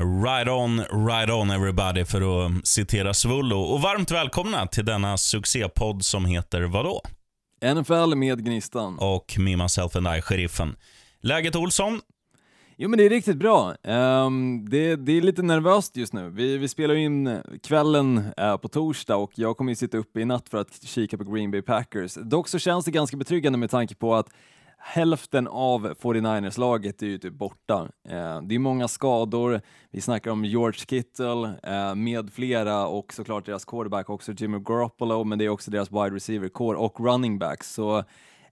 Right on, right on everybody för att citera Svullo. Och varmt välkomna till denna succépodd som heter vadå? NFL med Gnistan. Och Me, Myself and I, Sheriffen. Läget Olsson? Jo men det är riktigt bra. Um, det, det, är lite nervöst just nu. Vi, vi spelar in kvällen uh, på torsdag och jag kommer ju sitta uppe i natt för att kika på Green Bay Packers. Dock så känns det ganska betryggande med tanke på att hälften av 49ers-laget är ju typ borta. Eh, det är många skador, vi snackar om George Kittle eh, med flera och såklart deras quarterback också Jimmy Garoppolo, men det är också deras wide receiver-core och running backs. Så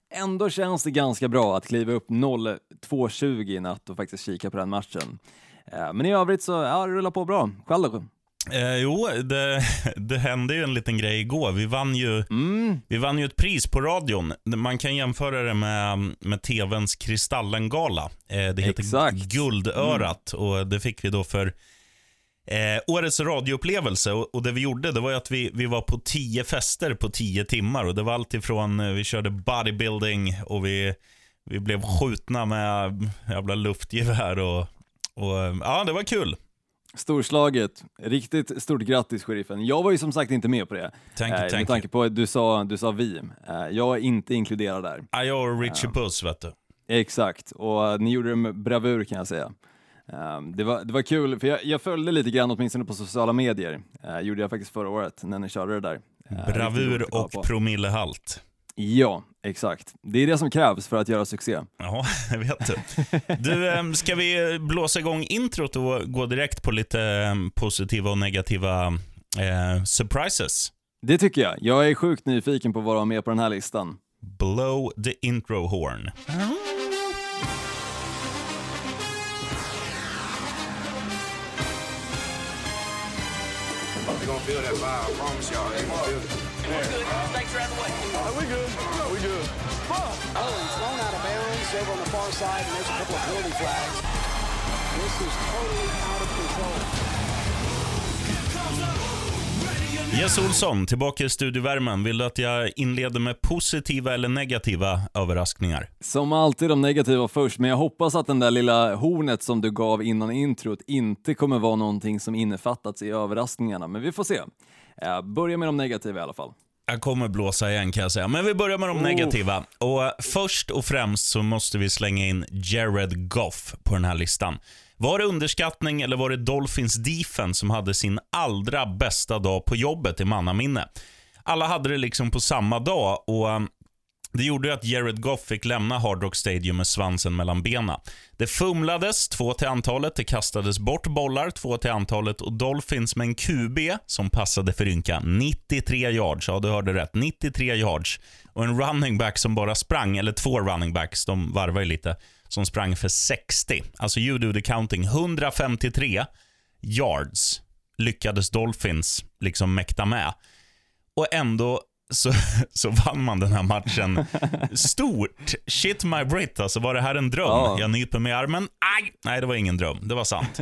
ändå känns det ganska bra att kliva upp 0-2-20 i natt och faktiskt kika på den matchen. Eh, men i övrigt så, ja, det rullar på bra. Själv då? Eh, jo, det, det hände ju en liten grej igår. Vi vann ju, mm. vi vann ju ett pris på radion. Man kan jämföra det med, med TVns Kristallengala. Eh, det heter Exakt. Guldörat mm. och det fick vi då för eh, årets radioupplevelse. Och, och, det vi gjorde det var att vi, vi var på tio fester på tio timmar. Och Det var alltifrån, eh, vi körde bodybuilding och vi, vi blev skjutna med jävla luftgevär. Och, och, ja, det var kul. Storslaget. Riktigt stort grattis sheriffen. Jag var ju som sagt inte med på det. Thank you, eh, thank med tanke på att du sa, du sa vi. Eh, jag är inte inkluderad där. Ja, jag och Richie uh, Puss vet du. Exakt, och ni gjorde det med bravur kan jag säga. Det, var, det var kul, för jag, jag följde lite grann åtminstone på sociala medier. Gjorde jag faktiskt förra året när ni körde det där. Bravur och promillehalt. Ja, exakt. Det är det som krävs för att göra succé. Ja, det vet du. Du, ehm, ska vi blåsa igång introt och gå direkt på lite ehm, positiva och negativa eh, surprises? Det tycker jag. Jag är sjukt nyfiken på att vara med på den här listan. Blow the intro horn. You're gonna feel that vibe, I promise y'all. You're gonna feel it. We're good. Thanks for having way. we good. we good. Oh, he's thrown out of bounds over on the far side, and there's a couple of penalty flags. This is totally out of control. Jess Olsson, tillbaka i studiovärmen. Vill du att jag inleder med positiva eller negativa överraskningar? Som alltid de negativa först, men jag hoppas att den där lilla hornet som du gav innan introt inte kommer vara någonting som innefattats i överraskningarna, men vi får se. Börja med de negativa i alla fall. Jag kommer blåsa igen kan jag säga. Men vi börjar med de oh. negativa. Och Först och främst så måste vi slänga in Jared Goff på den här listan. Var det underskattning eller var det Dolphins defense som hade sin allra bästa dag på jobbet i mannaminne? Alla hade det liksom på samma dag och det gjorde att Jared Goff fick lämna Hard Rock Stadium med svansen mellan benen. Det fumlades, två till antalet, det kastades bort bollar, två till antalet och Dolphins med en QB som passade för ynka 93 yards. Ja, du hörde rätt. 93 yards. Och en running back som bara sprang, eller två running backs, de varvar ju lite, som sprang för 60. Alltså you do the counting. 153 yards lyckades Dolphins liksom mäkta med. Och ändå så, så vann man den här matchen stort. Shit my Brit, alltså var det här en dröm? Ja. Jag nyper mig i armen. Aj! Nej, det var ingen dröm. Det var sant.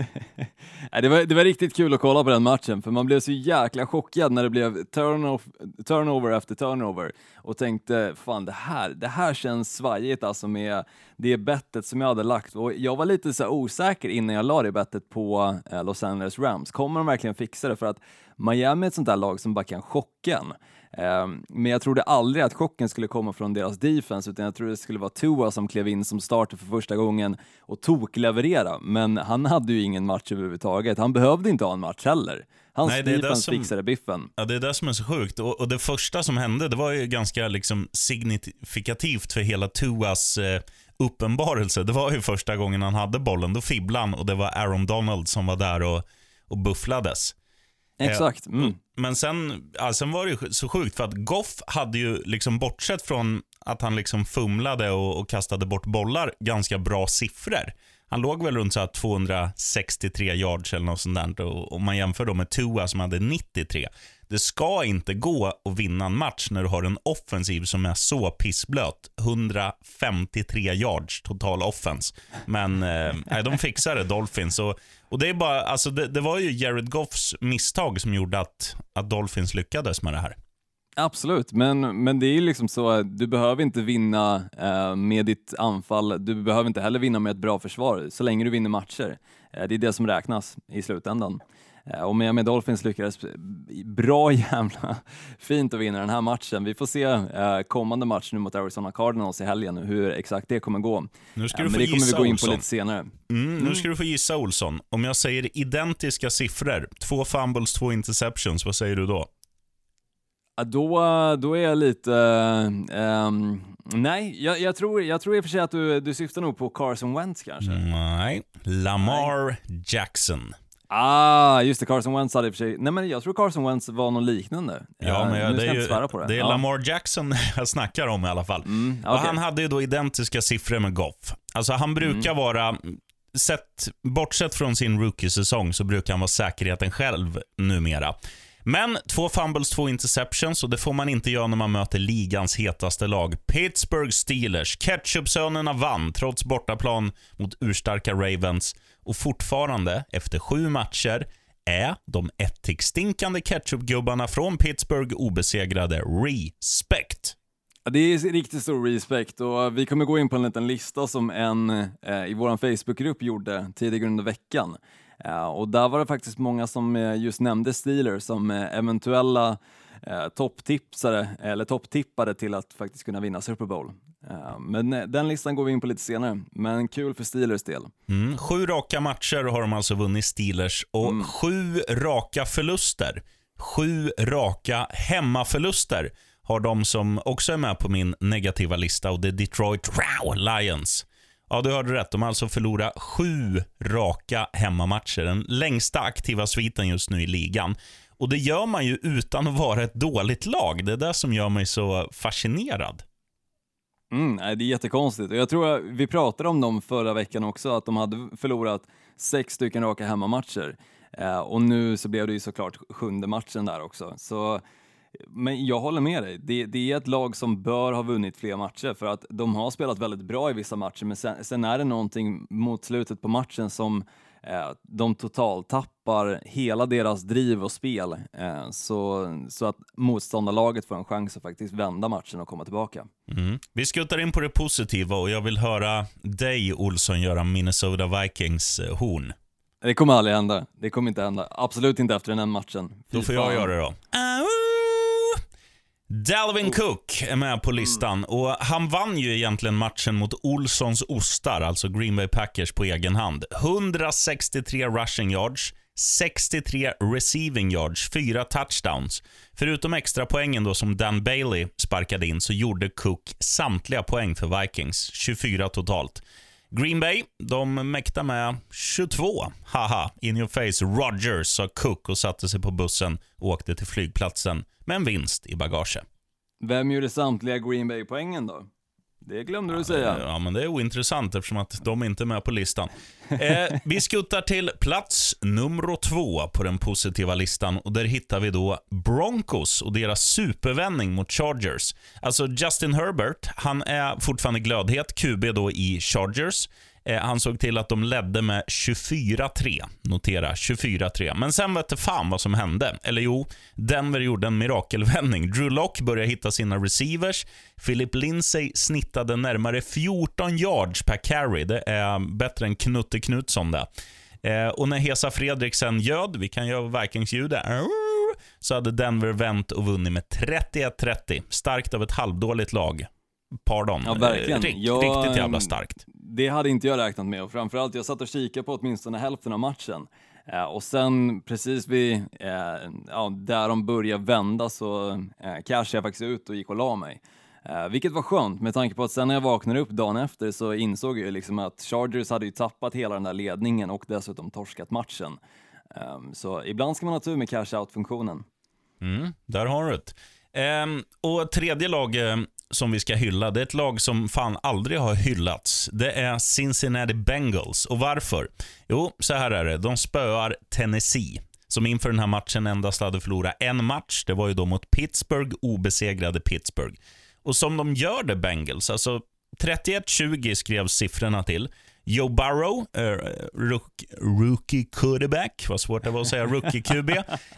det, var, det var riktigt kul att kolla på den matchen, för man blev så jäkla chockad när det blev turnover, turnover efter turnover och tänkte, fan det här, det här känns svajigt alltså med det bettet som jag hade lagt. Och jag var lite så osäker innan jag la det bettet på eh, Los Angeles Rams. Kommer de verkligen fixa det? För att Miami är ett sånt där lag som bara kan chocka en. Ehm, men jag trodde aldrig att chocken skulle komma från deras defense, utan jag trodde det skulle vara Tua som klev in som starter för första gången och tokleverera. Men han hade ju ingen match överhuvudtaget. Han behövde inte ha en match heller. Hans Nej, defense som, fixade biffen. Ja, det är det som är så sjukt. Och, och, det första som hände, det var ju ganska liksom signifikativt för hela Tuas eh, uppenbarelse. Det var ju första gången han hade bollen. Då fibblade han och det var Aaron Donald som var där och, och bufflades. Exakt. Mm. Men sen, ja, sen var det så sjukt för att Goff hade ju, liksom bortsett från att han liksom fumlade och, och kastade bort bollar, ganska bra siffror. Han låg väl runt så 263 yards eller något sånt där. Om man jämför då med Tua som hade 93. Det ska inte gå att vinna en match när du har en offensiv som är så pissblöt. 153 yards total offense. Men eh, de fixar det, Dolphins. Och, och det, är bara, alltså det, det, var ju Jared Goffs misstag som gjorde att, att Dolphins lyckades med det här. Absolut, men, men det är ju liksom så du behöver inte vinna eh, med ditt anfall, du behöver inte heller vinna med ett bra försvar, så länge du vinner matcher. Eh, det är det som räknas i slutändan. Eh, och Miami Dolphins lyckades bra jävla fint att vinna den här matchen. Vi får se eh, kommande match nu mot Arizona Cardinals i helgen, hur exakt det kommer gå. Nu ska du Men få det kommer vi gå in Olsson. på lite senare. Mm, nu ska du få gissa Olsson. Om jag säger identiska siffror, två fumbles, två interceptions, vad säger du då? Då, då är jag lite... eh, ehm, nej, jag, jag, tror, jag tror i och för sig att du, du syftar nog på Carson Wentz kanske. Nej. Lamar Jackson. Ah, just det, Carson Wentz hade i och för sig... Nej men jag tror Carson Wentz var något liknande. Ja, Eh, men jag, det är ju på det. det är ja. Lamar Jackson jag snackar om i alla fall. Mm, Och okej. Han hade ju då identiska siffror med Goff. Alltså han brukar Mm. vara, sett, bortsett från sin rookie-säsong, så brukar han vara säkerheten själv numera. Men två fumbles, två interceptions och det får man inte göra när man möter ligans hetaste lag. Pittsburgh Steelers. Ketchupsönerna vann trots bortaplan mot urstarka Ravens och fortfarande, efter sju matcher, är de ättikstinkande ketchupgubbarna från Pittsburgh obesegrade. Respect! Ja, Det är riktigt stor respekt och vi kommer gå in på en liten lista som en eh, i vår Facebookgrupp gjorde tidigare under veckan. Eh, och där var det faktiskt många som eh, just nämnde Steelers som eh, eventuella eh, topptipsare eller topptippade till att faktiskt kunna vinna Super Bowl. Eh, men eh, den listan går vi in på lite senare, men kul för Steelers del. Mm, sju raka matcher har de alltså vunnit Steelers och sju raka förluster. Sju raka hemmaförluster har de som också är med på min negativa lista och det är Detroit wow, Lions. Ja, du hörde rätt. De har alltså förlorat sju raka hemmamatcher. Den längsta aktiva sviten just nu i ligan. Och Det gör man ju utan att vara ett dåligt lag. Det är det som gör mig så fascinerad. Mm, det är jättekonstigt. Och jag tror att vi pratade om dem förra veckan också, att de hade förlorat sex stycken raka hemmamatcher. Eh, och nu så blev det ju såklart sjunde matchen där också. Så, men jag håller med dig, det, det är ett lag som bör ha vunnit fler matcher för att de har spelat väldigt bra i vissa matcher, men sen, sen är det någonting mot slutet på matchen som de totalt tappar hela deras driv och spel eh, så, så att motståndarlaget får en chans att faktiskt vända matchen och komma tillbaka. Mm. Vi skuttar in på det positiva och jag vill höra dig, Olsson, göra Minnesota Vikings eh, horn. Det kommer aldrig hända. Det kommer inte hända. Absolut inte efter den här matchen. Fy Då får fan. jag göra det då. Dalvin Cook är med på listan och han vann ju egentligen matchen mot Olssons ostar, alltså Green Bay Packers, på egen hand. 163 rushing yards, 63 receiving yards, 4 touchdowns. Förutom extra poängen då som Dan Bailey sparkade in så gjorde Cook samtliga poäng för Vikings, 24 totalt. Green Bay, de mäktar med 22. Haha, in your face. Rogers sa Cook och satte sig på bussen och åkte till flygplatsen med en vinst i bagage. Vem gjorde samtliga Green Bay-poängen då? Det glömde du säga. Ja, men det är ointressant eftersom att de inte är med på listan. Eh, vi skuttar till plats nummer två på den positiva listan och där hittar vi då Broncos och deras supervändning mot Chargers. Alltså Justin Herbert, han är fortfarande glödhet, QB då i Chargers. Eh, han såg till att de ledde med 24-3. Notera, 24-3. Men sen vet fan vad som hände. Eller jo, Denver gjorde en mirakelvändning. Drew Lock började hitta sina receivers. Philip Lindsay snittade närmare 14 yards per carry. Det är bättre än Knutte Knutsson det. Eh, och när Hesa Fredriksen göd, vi kan göra Vikings-ljudet, så hade Denver vänt och vunnit med 31-30. Starkt av ett halvdåligt lag. Pardon. Ja, verkligen. Rikt- Jag, riktigt jävla ehm, starkt. Det hade inte jag räknat med och framförallt jag satt och kikade på åtminstone hälften av matchen. Eh, och sen precis vid, eh, ja, där de började vända så eh, cashade jag faktiskt ut och gick och la mig. Eh, vilket var skönt med tanke på att sen när jag vaknade upp dagen efter så insåg jag liksom att Chargers hade ju tappat hela den där ledningen och dessutom torskat matchen. Eh, så ibland ska man ha tur med cash out-funktionen. Mm, där har du det. Ehm, och tredje lag eh, som vi ska hylla, det är ett lag som fan aldrig har hyllats. Det är Cincinnati Bengals. Och varför? Jo, så här är det. De spöar Tennessee, som inför den här matchen endast hade förlorat en match. Det var ju då mot Pittsburgh, obesegrade Pittsburgh. Och som de gör det, Bengals, alltså 31-20 skrevs siffrorna till. Joe Burrow, eh, rook, rookie quarterback, vad svårt det var att säga, rookie QB.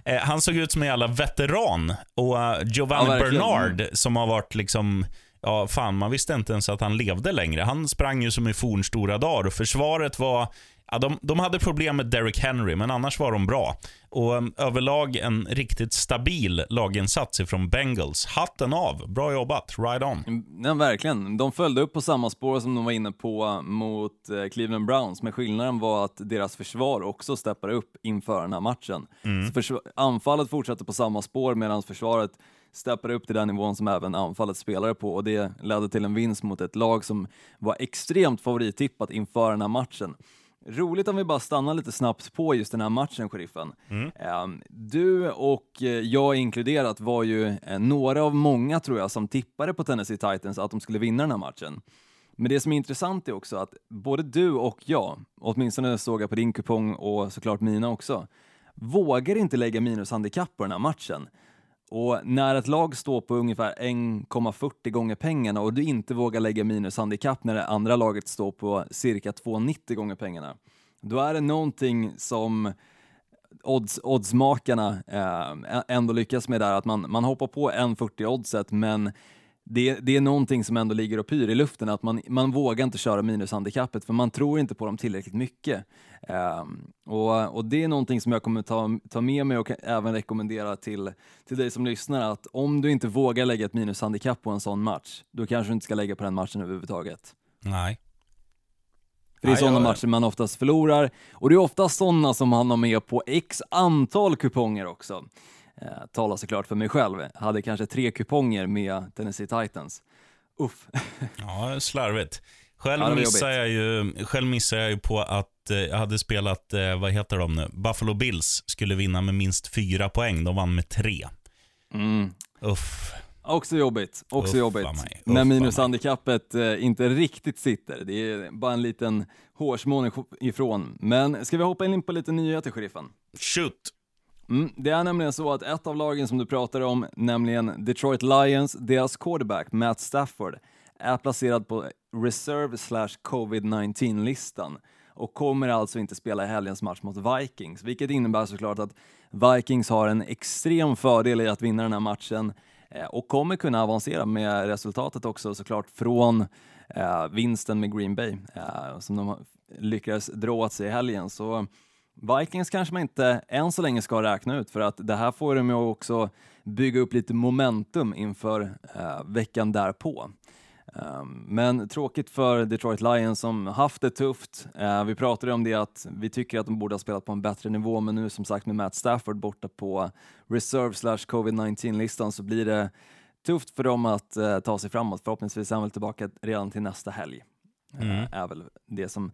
eh, han såg ut som en jävla veteran. Och uh, Giovanni Ja. Bernard, som har varit liksom Ja, fan, man visste inte ens att han levde längre. Han sprang ju som i fornstora dagar och försvaret var Ja, de, de hade problem med Derrick Henry, men annars var de bra. Och um, överlag en riktigt stabil laginsats ifrån Bengals. Hatten av, bra jobbat, right on. Ja, verkligen. De följde upp på samma spår som de var inne på mot eh, Cleveland Browns, men skillnaden var att deras försvar också steppade upp inför den här matchen. Så försv- anfallet fortsatte på samma spår medan försvaret steppade upp till den nivån som även anfallet spelade på och det ledde till en vinst mot ett lag som var extremt favorittippat inför den här matchen. Roligt om vi bara stannar lite snabbt på just den här matchen, sheriffen. Ehm, Du och eh, jag inkluderat var ju eh, några av många, tror jag, som tippade på Tennessee Titans att de skulle vinna den här matchen. Men det som är intressant är också att både du och jag, åtminstone såg jag på din kupong och såklart mina också, vågar inte lägga minushandikapp på den här matchen. Och när ett lag står på ungefär 1,40 gånger pengarna och du inte vågar lägga minushandikapp när det andra laget står på cirka 2,90 gånger pengarna, då är det någonting som odds, oddsmakarna eh, ändå lyckas med där, att man, man hoppar på 1,40 oddset, men det, det är någonting som ändå ligger och pyr i luften, att man, man vågar inte köra minushandikappet för man tror inte på dem tillräckligt mycket. Ehm, och, och det är någonting som jag kommer ta, ta med mig och även rekommendera till, till dig som lyssnar, att om du inte vågar lägga ett minushandikapp på en sån match, då kanske du inte ska lägga på den matchen överhuvudtaget. Nej. För det är sådana matcher man oftast förlorar och det är ofta sådana som man har med på x antal kuponger också. Eh, talar såklart för mig själv. Hade kanske tre kuponger med Tennessee Titans. Uff. Ja, slarvigt. Själv, Ja, missar jag ju, själv missar jag ju på att eh, jag hade spelat, eh, vad heter de nu? Buffalo Bills skulle vinna med minst fyra poäng. De vann med tre. Mm. Uff. Också jobbigt. Också Uffa jobbigt. mig, När minushandikappet eh, inte riktigt sitter. Det är bara en liten hårsmån ifrån. Men ska vi hoppa in på lite nyheter, sheriffen? Shoot. Mm, det är nämligen så att ett av lagen som du pratade om, nämligen Detroit Lions, deras quarterback Matt Stafford, är placerad på reserve slash covid-19-listan och kommer alltså inte spela i helgens match mot Vikings, vilket innebär såklart att Vikings har en extrem fördel i att vinna den här matchen eh, och kommer kunna avancera med resultatet också såklart från eh, vinsten med Green Bay eh, som de lyckades dra åt sig i helgen. Så Vikings kanske man inte än så länge ska räkna ut för att det här får dem ju också bygga upp lite momentum inför eh, veckan därpå. Um, men tråkigt för Detroit Lions som haft det tufft. Eh, vi pratade om det att vi tycker att de borde ha spelat på en bättre nivå men nu som sagt med Matt Stafford borta på reserve slash covid-19-listan så blir det tufft för dem att eh, ta sig framåt. Förhoppningsvis är han väl tillbaka redan till nästa helg. Eh, är väl det som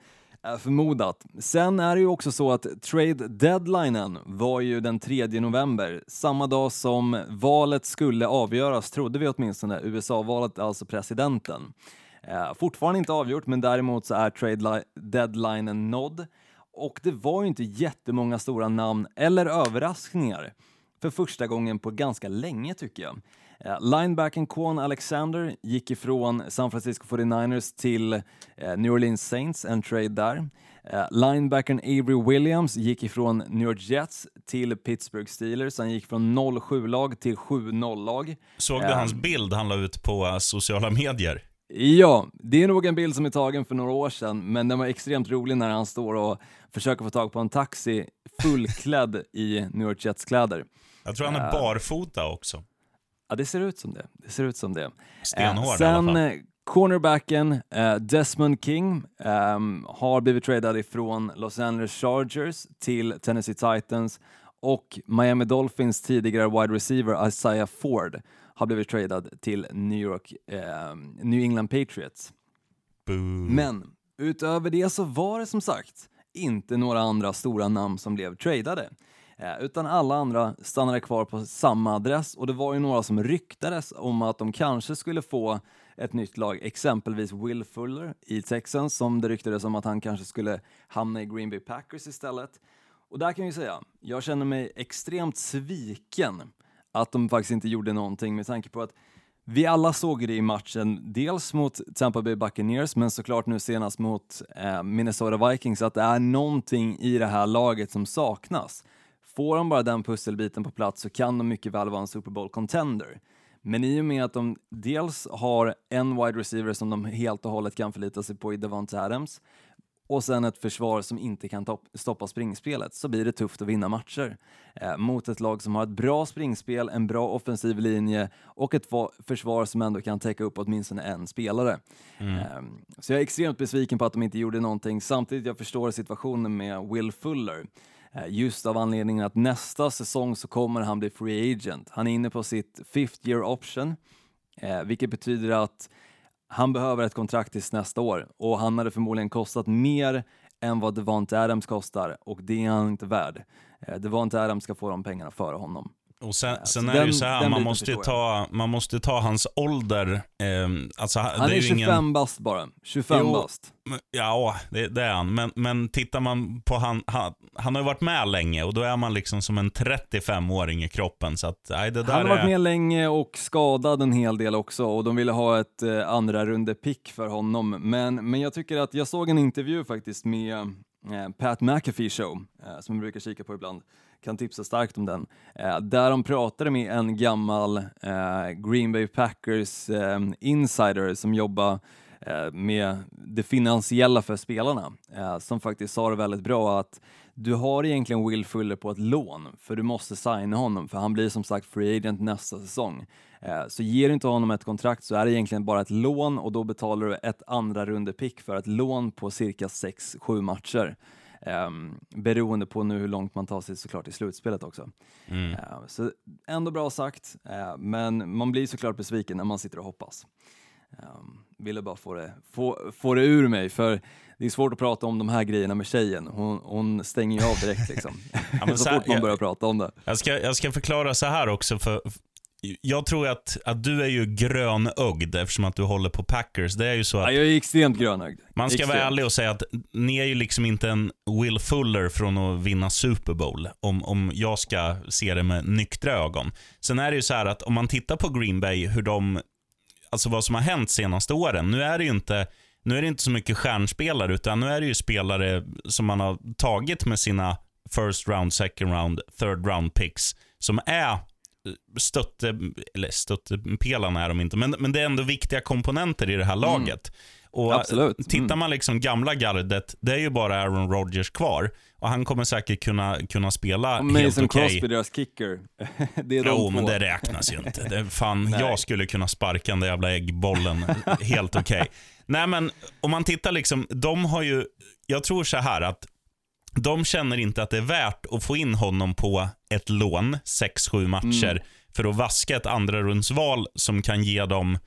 förmodat. Sen är det ju också så att trade deadlinen var ju den 3 november, samma dag som valet skulle avgöras, trodde vi åtminstone, USA-valet, alltså presidenten. Eh, fortfarande inte avgjort, men däremot så är trade deadlinen nådd. Och det var ju inte jättemånga stora namn eller överraskningar för första gången på ganska länge tycker jag. Eh, linebacken Quan Alexander gick ifrån San Francisco 49ers till eh, New Orleans Saints, en trade där. Eh, linebacken Avery Williams gick ifrån New York Jets till Pittsburgh Steelers. Han gick från 0-7-lag till 7-0-lag. Såg du hans bild han la ut på sociala medier? Ja, det är nog en bild som är tagen för några år sedan, men den var extremt rolig när han står och försöker få tag på en taxi fullklädd i New York Jets-kläder. Jag tror han är barfota också. Ja, det ser ut som det. Det ser ut som det. Stenhård Eh, i Sen alla fall. eh, cornerbacken eh, Desmond King ehm, har blivit tradad ifrån Los Angeles Chargers till Tennessee Titans och Miami Dolphins tidigare wide receiver Isaiah Ford har blivit tradad till New York, ehm, New England Patriots. Boo. Men utöver det så var det som sagt inte några andra stora namn som blev tradade. Eh, utan alla andra stannade kvar på samma adress och det var ju några som ryktades om att de kanske skulle få ett nytt lag, exempelvis Will Fuller i Texans som det ryktades om att han kanske skulle hamna i Green Bay Packers istället. Och där kan jag ju säga, jag känner mig extremt sviken att de faktiskt inte gjorde någonting med tanke på att vi alla såg det i matchen, dels mot Tampa Bay Buccaneers, men såklart nu senast mot eh, Minnesota Vikings, att det är någonting i det här laget som saknas. Får de bara den pusselbiten på plats så kan de mycket väl vara en Super Bowl-contender. Men i och med att de dels har en wide receiver som de helt och hållet kan förlita sig på i Devonta Adams, och sen ett försvar som inte kan stoppa springspelet så blir det tufft att vinna matcher eh, mot ett lag som har ett bra springspel, en bra offensiv linje och ett försvar som ändå kan täcka upp åtminstone en spelare. Mm. Eh, så jag är extremt besviken på att de inte gjorde någonting samtidigt jag förstår situationen med Will Fuller Eh, just av anledningen att nästa säsong så kommer han bli free agent. Han är inne på sitt fifth year option, eh, vilket betyder att han behöver ett kontrakt tills nästa år och han hade förmodligen kostat mer än vad Devonte Adams kostar och det är han inte värd. Eh, Devonte Adams ska få de pengarna före honom. Och sen, sen är det ju så här, man måste, ta, man måste ta hans ålder. Eh, alltså, han är, är 25 ingen... bast bara. 25 jo, bast. Ja, det, det, är han. Men, men tittar man på han, han, han har ju varit med länge och då är man liksom som en 35-åring i kroppen. Så att, nej, det där han har är... varit med länge och skadad en hel del också och de ville ha ett eh, andra runde pick för honom. Men, men jag tycker att jag såg en intervju faktiskt med eh, Pat McAfee show, eh, som jag brukar kika på ibland kan tipsa starkt om den. Eh, där de pratade med en gammal eh, Green Bay Packers eh, insider som jobbar eh, med det finansiella för spelarna, eh, som faktiskt sa det väldigt bra att du har egentligen Will Fuller på ett lån, för du måste signa honom, för han blir som sagt free agent nästa säsong. Eh, så ger du inte honom ett kontrakt så är det egentligen bara ett lån och då betalar du ett andra runde pick för ett lån på cirka 6-7 matcher. Um, beroende på nu hur långt man tar sig såklart i slutspelet också. Mm. Uh, så ändå bra sagt, uh, men man blir såklart besviken när man sitter och hoppas. Um, ville bara få det, få, få det ur mig, för det är svårt att prata om de här grejerna med tjejen. Hon, hon stänger ju av direkt liksom. ja, så, så fort man börjar prata om det. Jag ska, jag ska förklara så här också, för, jag tror att, att du är ju grönögd eftersom att du håller på Packers. Det är ju så att... Ja, jag är extremt grönögd. Man ska extremt. vara ärlig och säga att ni är ju liksom inte en Will Fuller från att vinna Super Bowl. Om, om jag ska se det med nyktra ögon. Sen är det ju så här att om man tittar på Green Bay, hur de... Alltså vad som har hänt senaste åren. Nu är det ju inte, nu är det inte så mycket stjärnspelare, utan nu är det ju spelare som man har tagit med sina first round, second round, third round picks. Som är stötte, eller stöttepelarna är de inte, men, men det är ändå viktiga komponenter i det här mm. laget. Mm. Och Absolut. Mm. Tittar man liksom gamla gardet, det är ju bara Aaron Rodgers kvar. Och han kommer säkert kunna, kunna spela och helt okej. Okay. Crosby, deras kicker. det är de Jo, men det räknas ju inte. Det fan, jag skulle kunna sparka den där jävla äggbollen helt okej. Okay. Nej, men om man tittar liksom, de har ju, jag tror så här att de känner inte att det är värt att få in honom på ett lån, 6-7 matcher, mm. för att vaska ett andra rundsval som kan ge dem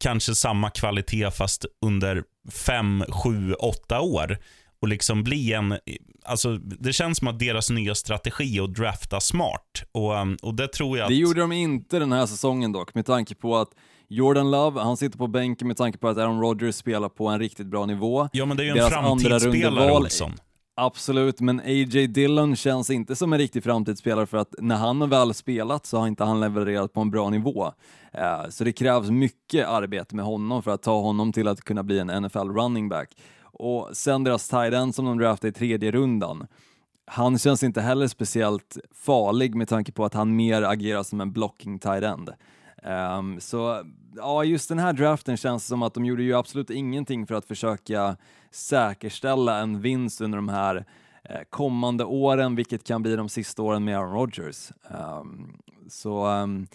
kanske samma kvalitet fast under 5, 7, 8 år. Och liksom bli en, alltså det känns som att deras nya strategi är att drafta smart. Och, um, och det tror jag att... Det gjorde de inte den här säsongen dock, med tanke på att Jordan Love, han sitter på bänken med tanke på att Aaron Rodgers spelar på en riktigt bra nivå. Ja, men det är ju en framtidsspelare, Olsson. Absolut, men A.J. Dillon känns inte som en riktig framtidsspelare för att när han har väl spelat så har inte han levererat på en bra nivå. Eh, så det krävs mycket arbete med honom för att ta honom till att kunna bli en NFL running back. Och sen deras tight end som de draftade i tredje rundan, han känns inte heller speciellt farlig med tanke på att han mer agerar som en blocking tight end. Um, så ja, just den här draften känns som att de gjorde ju absolut ingenting för att försöka säkerställa en vinst under de här eh, kommande åren, vilket kan bli de sista åren med Aaron Rodgers. Um, så um,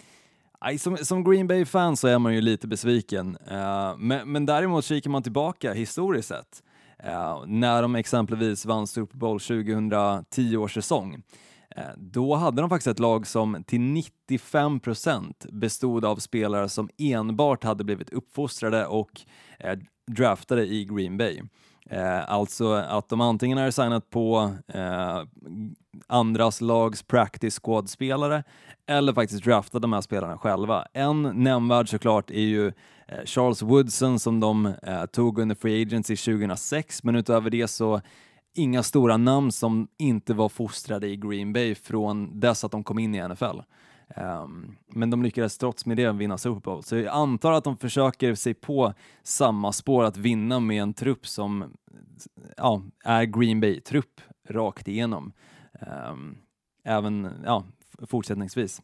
som, som, Green Bay-fan så är man ju lite besviken, ehm, uh, men, men däremot kikar man tillbaka historiskt sett, uh, när de exempelvis vann Super Bowl 2010 års säsong, Eh, då hade de faktiskt ett lag som till 95% bestod av spelare som enbart hade blivit uppfostrade och eh, draftade i Green Bay. Eh, alltså att de antingen är signat på eh, andras lags practice squad-spelare eller faktiskt draftat de här spelarna själva. En nämnvärd såklart är ju eh, Charles Woodson som de eh, tog under Free Agency 2006, men utöver det så inga stora namn som inte var fostrade i Green Bay från dess att de kom in i NFL. Um, ehm, men de lyckades trots med det vinna Super Bowl, så jag antar att de försöker sig på samma spår att vinna med en trupp som ja, är Green Bay-trupp rakt igenom. Um, även ja, fortsättningsvis.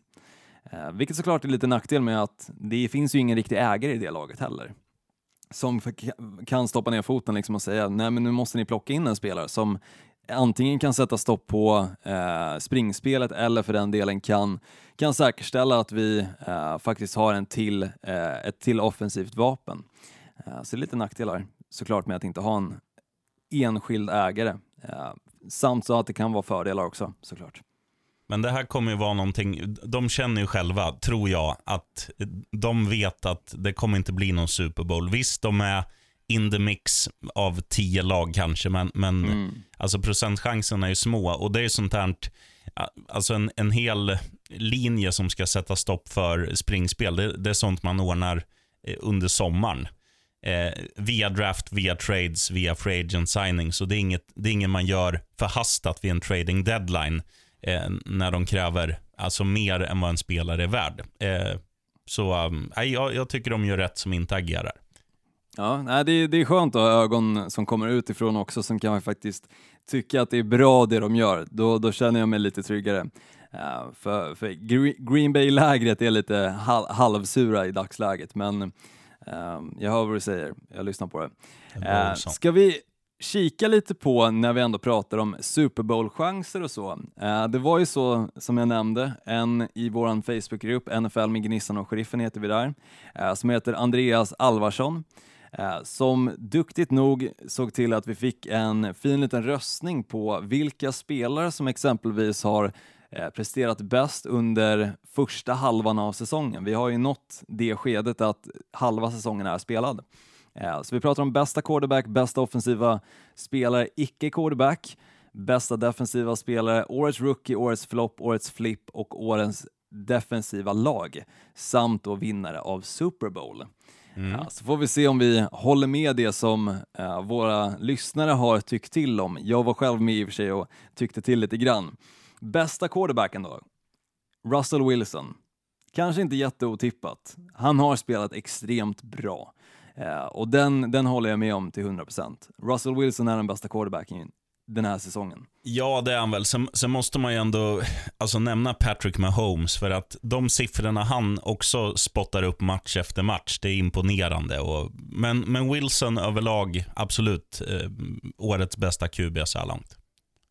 Uh, vilket såklart är lite nackdel med att det finns ju ingen riktig ägare i det laget heller som kan stoppa ner foten liksom och säga nej men nu måste ni plocka in en spelare som antingen kan sätta stopp på eh, springspelet eller för den delen kan, kan säkerställa att vi eh, faktiskt har en till, eh, ett till offensivt vapen. Eh, så det är lite nackdelar såklart med att inte ha en enskild ägare. Eh, samt så att det kan vara fördelar också såklart. Men det här kommer ju vara någonting, de känner ju själva, tror jag, att de vet att det kommer inte bli någon Super Bowl. Visst, de är in the mix av tio lag kanske, men, men mm. alltså procentchanserna är ju små. Och det är sånt här, alltså en, en hel linje som ska sätta stopp för springspel, det, det är sånt man ordnar eh, under sommaren. Eh, via draft, via trades, via free agent signing. Så det är, inget, det är inget man gör förhastat vid en trading deadline eh, när de kräver alltså mer än vad en spelare är värd. Eh, så um, jag, jag, tycker de gör rätt som inte agerar. Ja, nej, det, det är skönt att ha ögon som kommer utifrån också som kan faktiskt tycka att det är bra det de gör. Då, då känner jag mig lite tryggare. Uh, för, för Green Bay-lägret är lite hal halvsura i dagsläget, men uh, jag hör vad du säger. Jag lyssnar på det. Uh, ska vi kika lite på när vi ändå pratar om Super Bowl-chanser och så. Eh, det var ju så, som jag nämnde, en i vår Facebookgrupp, NFL med Gnissan och Sheriffen heter vi där, eh, som heter Andreas Alvarsson, eh, som duktigt nog såg till att vi fick en fin liten röstning på vilka spelare som exempelvis har presterat bäst under första halvan av säsongen. Vi har ju nått det skedet att halva säsongen är spelad. Eh, så vi pratar om bästa quarterback, bästa offensiva spelare, icke quarterback, bästa defensiva spelare, årets rookie, årets flopp, årets flip och årets defensiva lag samt då vinnare av Super Bowl. Mm. Ja, så får vi se om vi håller med det som uh, våra lyssnare har tyckt till om. Jag var själv med i och för sig och tyckte till lite grann. Bästa quarterbacken då? Russell Wilson. Kanske inte jätteotippat. Han har spelat extremt bra. Eh, och den, den håller jag med om till 100%. Russell Wilson är den bästa quarterbacken den här säsongen. Ja, det är han väl. Sen, sen, måste man ju ändå alltså, nämna Patrick Mahomes, för att de siffrorna han också spottar upp match efter match, det är imponerande. Och, men, men Wilson överlag, absolut eh, årets bästa QB så här långt.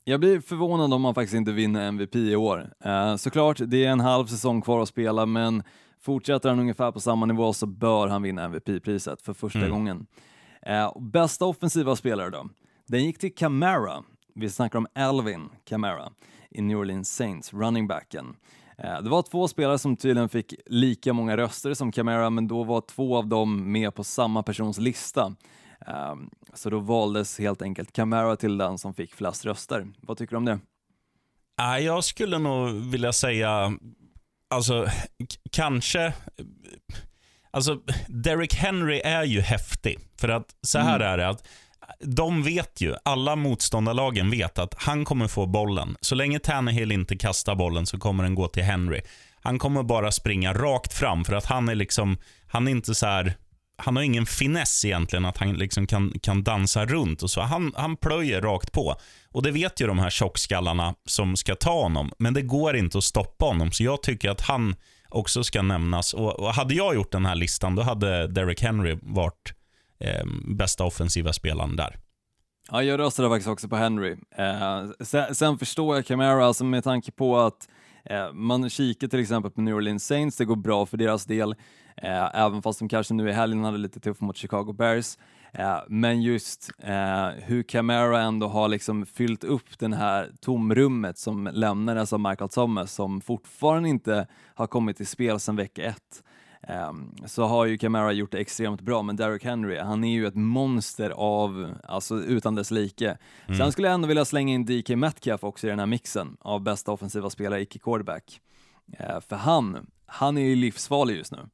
Jag blir förvånad om han faktiskt inte vinner MVP i år. Eh, såklart, det är en halv säsong kvar att spela, men Fortsätter han ungefär på samma nivå så bör han vinna MVP-priset för första mm. gången. Eh, bästa offensiva spelare då? Den gick till Camara. Vi snackar om Alvin Camara i New Orleans Saints, running backen. Eh, det var två spelare som tydligen fick lika många röster som Camara, men då var två av dem med på samma persons lista. Eh, så då valdes helt enkelt Camara till den som fick flest röster. Vad tycker du om det? Jag skulle nog vilja säga alltså, kanske... Alltså, Derek Henry är ju häftig. För att så här mm. är det, att de vet ju, alla motståndarlagen vet att han kommer få bollen. Så länge Tannehill inte kastar bollen så kommer den gå till Henry. Han kommer bara springa rakt fram för att han är liksom, han är inte så här, han har ingen finess egentligen, att han liksom kan, kan dansa runt och så. Han, han plöjer rakt på. Och det vet ju de här tjockskallarna som ska ta honom. Men det går inte att stoppa honom, så jag tycker att han också ska nämnas. Och, och hade jag gjort den här listan, då hade Derek Henry varit eh, bästa offensiva spelaren där. Ja, jag röstade faktiskt också på Henry. Eh, sen, sen, förstår jag Camara, alltså med tanke på att Eh, man kikar till exempel på New Orleans Saints, det går bra för deras del, eh, även fast de kanske nu i helgen hade lite tufft mot Chicago Bears. Eh, men just hur Camara ändå har liksom fyllt upp det här tomrummet som lämnades av Michael Thomas som fortfarande inte har kommit till spel sedan vecka ett. Um, så har ju Camara gjort det extremt bra, men Derrick Henry, han är ju ett monster av, alltså utan dess like. Mm. Sen skulle jag ändå vilja slänga in DK Metcalf också i den här mixen av bästa offensiva spelare, icke quarterback. Uh, för han, han är ju livsfarlig just nu.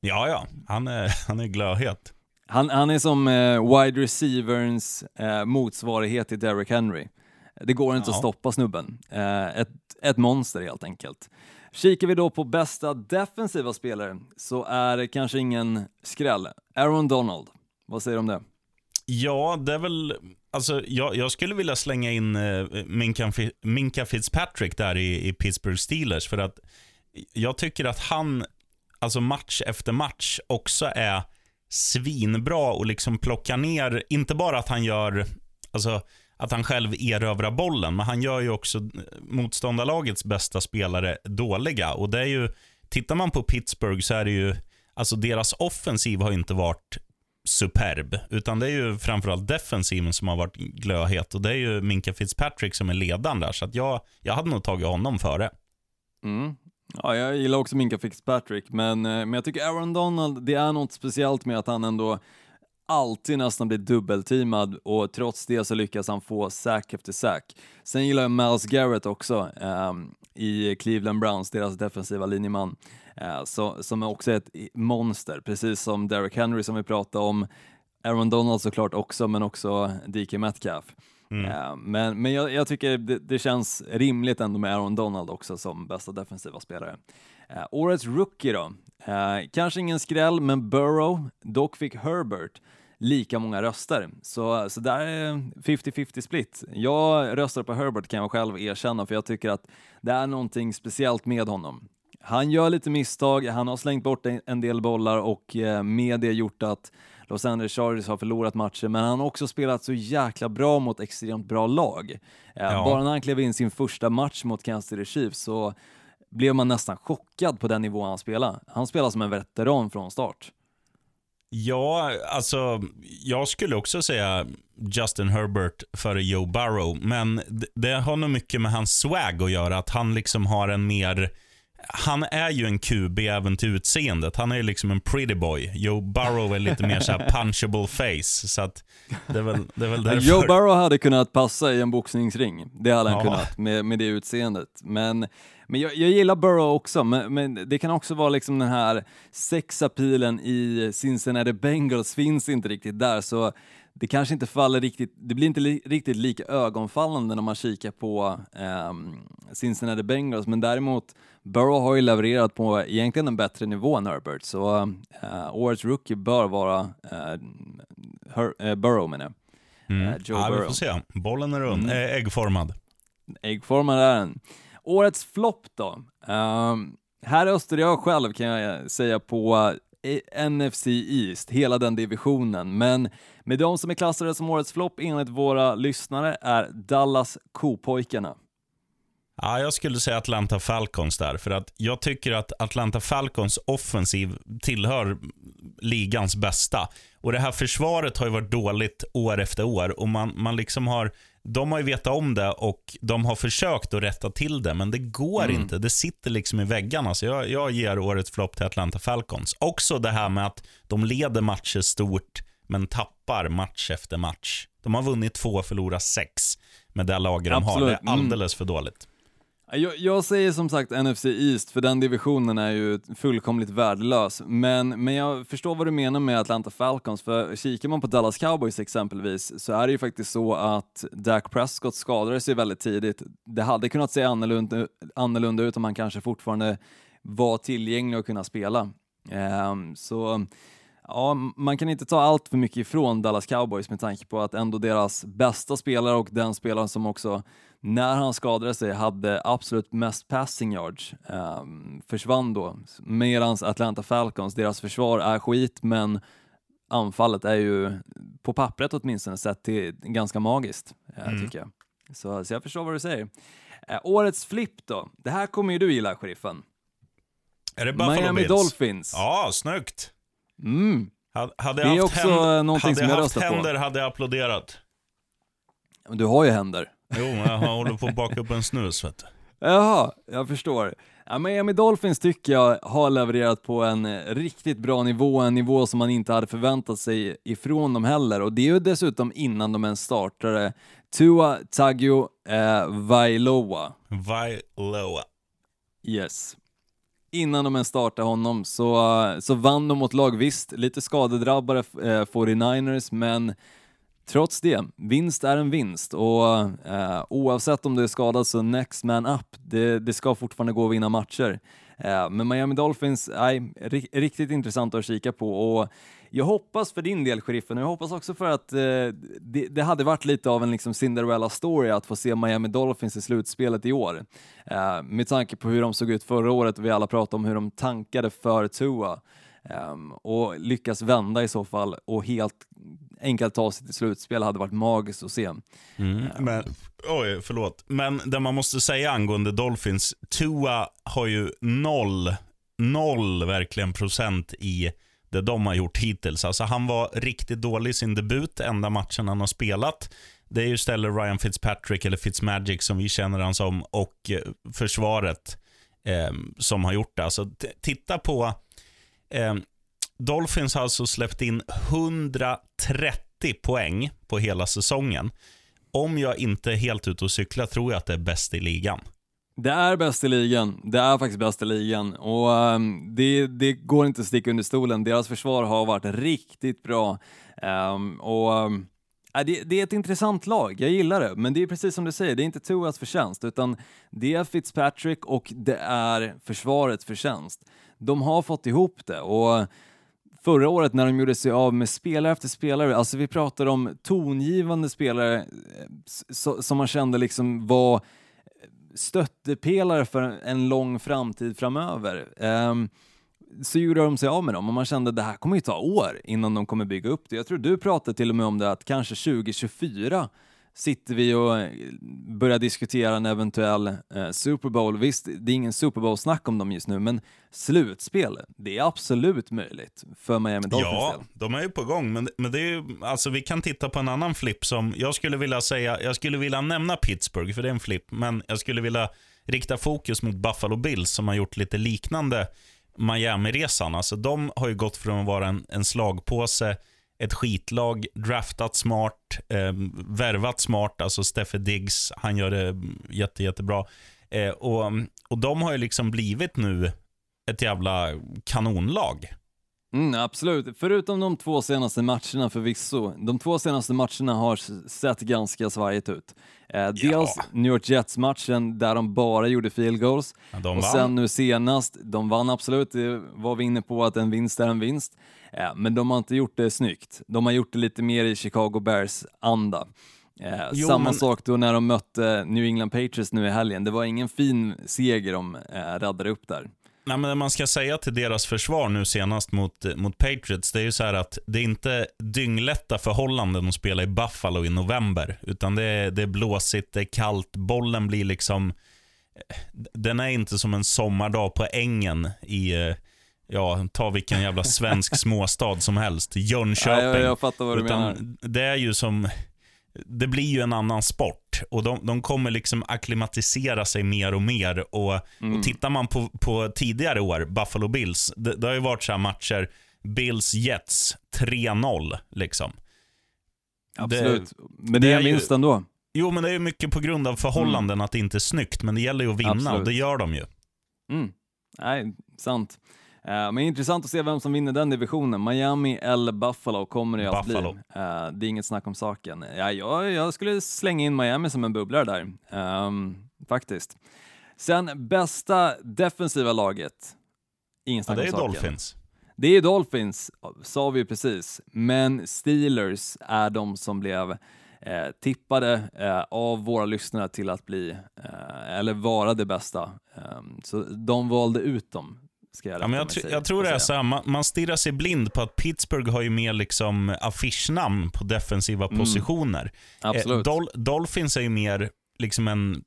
Ja, ja, han är, han är glödhet. Han, han är som eh, wide receiverns eh, motsvarighet till Derrick Henry. Det går inte ja. att stoppa snubben. Eh, ett, ett monster helt enkelt. Kikar vi då på bästa defensiva spelare så är det kanske ingen skräll. Aaron Donald, vad säger du om det? Ja, det är väl... Alltså, jag, jag skulle vilja slänga in eh, Minka, Minka Fitzpatrick där i, i Pittsburgh Steelers. För att jag tycker att han, alltså match efter match, också är svinbra och liksom plockar ner, inte bara att han gör, alltså att han själv erövrar bollen, men han gör ju också eh, motståndarlagets bästa spelare dåliga. Och det är ju, tittar man på Pittsburgh så är det ju, alltså deras offensiv har inte varit superb, utan det är ju framförallt defensiven som har varit glödhet och det är ju Minka Fitzpatrick som är ledaren där, så att jag, jag hade nog tagit honom före. Mm. Ja, jag gillar också Minka Fitzpatrick, men, eh, men jag tycker Aaron Donald, det är något speciellt med att han ändå alltid nästan blir dubbelteamad och trots det så lyckas han få sack efter sack. Sen gillar jag Miles Garrett också um, i Cleveland Browns, deras defensiva linjeman, uh, så, som är också ett monster, precis som Derek Henry som vi pratade om, Aaron Donald såklart också, men också DK Metcalf. Mm. Uh, men men jag, jag tycker det, det, känns rimligt ändå med Aaron Donald också som bästa defensiva spelare. Uh, årets rookie då? Uh, kanske ingen skräll, men Burrow, dock fick Herbert lika många röster. Så, så där är 50-50 split. Jag röstar på Herbert kan jag själv erkänna, för jag tycker att det är någonting speciellt med honom. Han gör lite misstag, han har slängt bort en del bollar och med det gjort att Los Angeles Chargers har förlorat matcher, men han har också spelat så jäkla bra mot extremt bra lag. Eh, ja. Bara när han klev in sin första match mot Kansas City Chiefs så blev man nästan chockad på den nivå han spelade. Han spelar som en veteran från start. Ja, alltså jag skulle också säga Justin Herbert före Joe Burrow, men det har nog mycket med hans swag att göra, att han liksom har en mer han är ju en QB även till utseendet. Han är ju liksom en pretty boy. Joe Burrow är lite mer så punchable face. Så att det är väl, det är väl därför. Joe Burrow hade kunnat passa i en boxningsring. Det hade han ja. kunnat med, med det utseendet. Men, men jag, jag gillar Burrow också, men, men, det kan också vara liksom den här sexapilen i Cincinnati Bengals finns inte riktigt där. Så det kanske inte faller riktigt, det blir inte li, riktigt lika ögonfallande när man kikar på eh, Cincinnati Bengals, men däremot Burrow har ju levererat på egentligen en bättre nivå än Herbert, så eh, årets rookie bör vara eh, Her, eh, Burrow menar jag. Mm. Eh, Joe ja, Burrow. vi får se. Bollen är rund, mm. äggformad. Äggformad är den. Årets flopp då? Um, här röstade jag själv kan jag säga på eh, NFC East, hela den divisionen, men med de som är klassade som årets flopp enligt våra lyssnare är Dallas Kopojkarna. Ja, jag skulle säga Atlanta Falcons där, för att jag tycker att Atlanta Falcons offensiv tillhör ligans bästa. Och Det här försvaret har ju varit dåligt år efter år och man, man liksom har de har ju vetat om det och de har försökt att rätta till det, men det går mm. inte. Det sitter liksom i väggarna. Så jag, jag ger årets flopp till Atlanta Falcons. Också det här med att de leder matcher stort, men tappar match efter match. De har vunnit två och förlorat sex med det laget de har. Det är mm. alldeles för dåligt. Jag, jag, säger som sagt NFC East, för den divisionen är ju fullkomligt värdelös. Men, men jag förstår vad du menar med Atlanta Falcons, för kikar man på Dallas Cowboys exempelvis så är det ju faktiskt så att Dak Prescott skadade sig väldigt tidigt. Det hade kunnat se annorlunda, annorlunda ut om han kanske fortfarande var tillgänglig och kunna spela. Um, så ja, man kan inte ta allt för mycket ifrån Dallas Cowboys med tanke på att ändå deras bästa spelare och den spelaren som också när han skadade sig hade absolut mest passing yards um, försvann då. Medan Atlanta Falcons, deras försvar är skit men anfallet är ju på pappret åtminstone sett till ganska magiskt, eh, mm. tycker jag. Så, så jag förstår vad du säger. Uh, årets flipp då? Det här kommer ju du gilla, sheriffen. Är det Buffalo Miami Bills? Dolphins. Ja, snyggt. Mm. Hade, det är också händer, någonting som jag röstar på. Hade jag haft händer hade jag applåderat. Du har ju händer. Jo, jag håller på att baka upp en snus vet du. Jaha, jag förstår. Ja, Miami Dolphins tycker jag har levererat på en riktigt bra nivå, en nivå som man inte hade förväntat sig ifrån dem heller. Och det är ju dessutom innan de ens startade Tua Tagio eh, Vailoa. Vailoa. Yes. Innan de ens startade honom så, så vann de mot lag, visst, lite skadedrabbade eh, 49ers, men trots det, vinst är en vinst och eh, oavsett om du är skadad så next man up. Det, det ska fortfarande gå att vinna matcher. Eh, men Miami Dolphins, nej, riktigt intressant att kika på och jag hoppas för din del, sheriffen, och jag hoppas också för att eh, det, det, hade varit lite av en liksom Cinderella-story att få se Miami Dolphins i slutspelet i år. Eh, med tanke på hur de såg ut förra året och vi alla pratade om hur de tankade för Tua. Um, och lyckas vända i så fall och helt enkelt ta sig till slutspel hade varit magiskt att se. Mm, um. men, oj, förlåt. Men det man måste säga angående Dolphins, Tua har ju noll, noll verkligen procent i det de har gjort hittills. Alltså han var riktigt dålig i sin debut, enda matchen han har spelat. Det är ju istället Ryan Fitzpatrick, eller Fitzmagic som vi känner han som, och eh, försvaret eh, som har gjort det. Alltså, titta på... Eh, Dolphins har alltså släppt in 130 poäng på hela säsongen. Om jag inte är helt ute och cyklar tror jag att det är bäst i ligan. Det är bäst i ligan. Det är faktiskt bäst i ligan och um, det, det, går inte att sticka under stolen. Deras försvar har varit riktigt bra um, och um, det, det, är ett intressant lag, jag gillar det, men det är precis som du säger, det är inte Tuas förtjänst, utan det är Fitzpatrick och det är försvarets förtjänst. De har fått ihop det och förra året när de gjorde sig av med spelare efter spelare, alltså vi pratar om tongivande spelare eh, som man kände liksom var stöttepelare för en lång framtid framöver. Um, så gjorde de sig av med dem och man kände att det här kommer ju ta år innan de kommer bygga upp det. Jag tror du pratade till och med om det att kanske 2024 sitter vi och eh, börjar diskutera en eventuell eh, Super Bowl. Visst, det är ingen Super Bowl-snack om dem just nu, men slutspel, det är absolut möjligt för Miami Dolphins Ja, del. de är ju på gång, men, men det är ju, alltså vi kan titta på en annan flipp som jag skulle vilja säga, jag skulle vilja nämna Pittsburgh, för det är en flipp, men jag skulle vilja rikta fokus mot Buffalo Bills som har gjort lite liknande Miami-resan. Alltså de har ju gått från att vara en, en slagpåse ett skitlag, draftat smart, eh, värvat smart, alltså Steffe Diggs, han gör det jätte, jättebra. Eh, och, och de har ju liksom blivit nu ett jävla kanonlag. Mm, absolut, förutom de två senaste matcherna förvisso. De två senaste matcherna har sett ganska svajigt ut. Eh, ja. Dels New York Jets-matchen där de bara gjorde field goals ja, och sen nu senast, de vann absolut, det var vi inne på att en vinst är en vinst. Eh, men de har inte gjort det snyggt. De har gjort det lite mer i Chicago Bears-anda. Eh, jo, samma men... sak då när de mötte New England Patriots nu i helgen. Det var ingen fin seger de eh, räddade upp där. Nej, men man ska säga till deras försvar nu senast mot, mot Patriots, det är ju så här att det är inte dynglätta förhållanden att spela i Buffalo i november. Utan det är, det är blåsigt, det är kallt, bollen blir liksom... Den är inte som en sommardag på ängen i, ja, ta vilken jävla svensk småstad som helst. Jönköping. Ja, jag, jag fattar vad du Utan menar. Det är ju som, det blir ju en annan sport och de, de kommer liksom akklimatisera sig mer och mer. Och, mm. och Tittar man på, på tidigare år, Buffalo Bills, det, det har ju varit så matcher, Bills Jets 3-0 liksom. Absolut, det, men det är minst ändå. Jo, men det är ju mycket på grund av förhållanden mm. att det inte är snyggt, men det gäller ju att vinna Absolut. och det gör de ju. Mm. Nej, sant. Uh, men intressant att se vem som vinner den divisionen. Miami eller Buffalo kommer det att Buffalo. bli. Uh, det är inget snack om saken. Ja, jag, jag skulle slänga in Miami som en bubblare där, um, faktiskt. Sen bästa defensiva laget. Ingen snack ja, det är om saken. Dolphins. Det är Dolphins, sa vi precis, men Steelers är de som blev eh, tippade eh, av våra lyssnare till att bli, eh, eller vara det bästa. Ehm, så de valde ut dem Ska jag, ja, men jag, tr jag tror det är så här, man, man stirrar sig blind på att Pittsburgh har ju mer liksom affischnamn på defensiva mm. positioner. Absolut. Eh, Dol Dolphins är ju mer liksom en,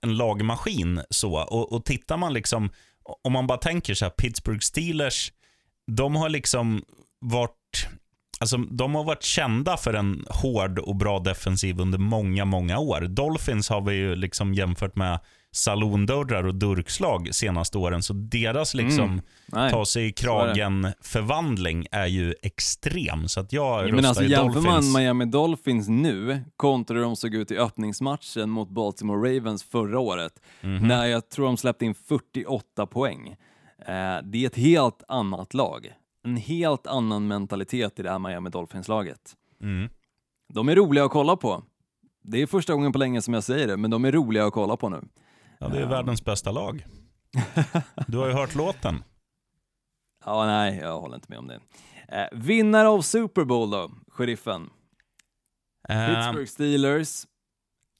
en lagmaskin. så. Och, och tittar man liksom, om man bara tänker så här, Pittsburgh Steelers, de har liksom varit Alltså, de har varit kända för en hård och bra defensiv under många, många år. Dolphins har vi ju liksom jämfört med salondörrar och durkslag senaste åren. Så deras liksom mm. ta sig i kragen förvandling är ju extrem. Så att jag ja, men alltså, Jämför man Miami Dolphins nu kontra hur de såg ut i öppningsmatchen mot Baltimore Ravens förra året, mm -hmm. när jag tror de släppte in 48 poäng. Eh, det är ett helt annat lag. En helt annan mentalitet i det här Miami Dolphins-laget. Mm. De är roliga att kolla på. Det är första gången på länge som jag säger det, men de är roliga att kolla på nu. Ja, det är världens bästa lag. Du har ju hört låten. Ja, nej, jag håller inte med om det. Eh, vinnare av Super Bowl då, sheriffen? Eh, Pittsburgh Steelers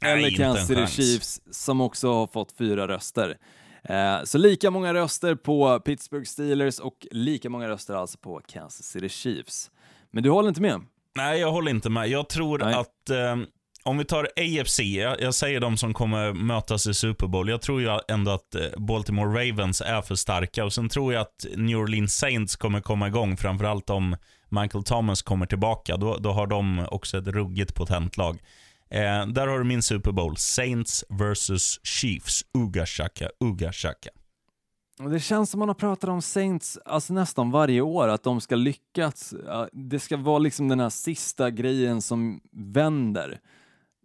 nej, eller Kansas City. Chiefs som också har fått fyra röster. Eh, så lika många röster på Pittsburgh Steelers och lika många röster alltså på Kansas City Chiefs. Men du håller inte med? Nej, jag håller inte med. Jag tror Nej. att eh, om vi tar AFC, jag, jag säger de som kommer mötas i Super Bowl. Jag tror ju ändå att eh, Baltimore Ravens är för starka och sen tror jag att New Orleans Saints kommer komma igång, framförallt om Michael Thomas kommer tillbaka. Då, då har de också ett ruggigt potent lag. Eh, där har du min Super Bowl. Saints vs. Chiefs. Uga shaka, uga shaka. Det känns som man har pratat om Saints alltså nästan varje år, att de ska lyckas. Det ska vara liksom den här sista grejen som vänder.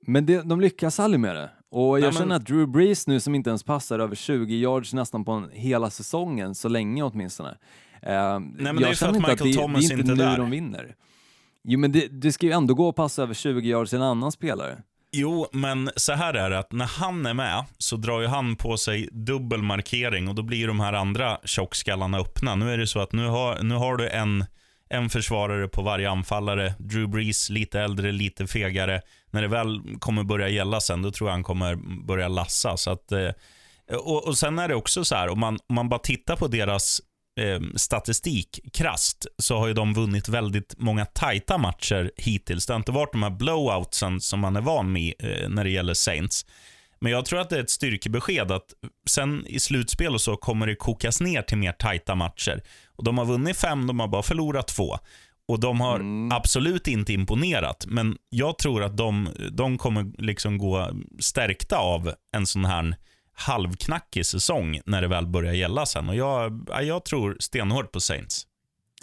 Men det, de lyckas aldrig med det. Och jag Nej, men- känner att Drew Brees nu som inte ens passar över 20 yards nästan på en, hela säsongen, så länge åtminstone. Men det är jag känner att inte Michael det, Thomas det är inte inte är nu där. de vinner. Jo men det, det ska ju ändå gå att passa över 20 yards till en annan spelare. Jo, men så här är det att när han är med så drar ju han på sig dubbel markering och då blir de här andra tjockskallarna öppna. Nu är det så att nu har, nu har du en, en försvarare på varje anfallare. Drew Brees, lite äldre, lite fegare. När det väl kommer börja gälla sen, då tror jag han kommer börja lassa. Så att, eh, och, och Sen är det också så här, om man, om man bara tittar på deras eh, statistik krast så har ju de vunnit väldigt många tajta matcher hittills. Det har inte varit de här blowoutsen som man är van med eh, när det gäller Saints. Men jag tror att det är ett styrkebesked att sen i slutspel och så kommer det kokas ner till mer tajta matcher. Och De har vunnit fem, de har bara förlorat två. Och de har absolut inte imponerat, men jag tror att de, de kommer liksom gå stärkta av en sån här halvknackig säsong när det väl börjar gälla sen. Och jag, ja, jag tror stenhårt på Saints.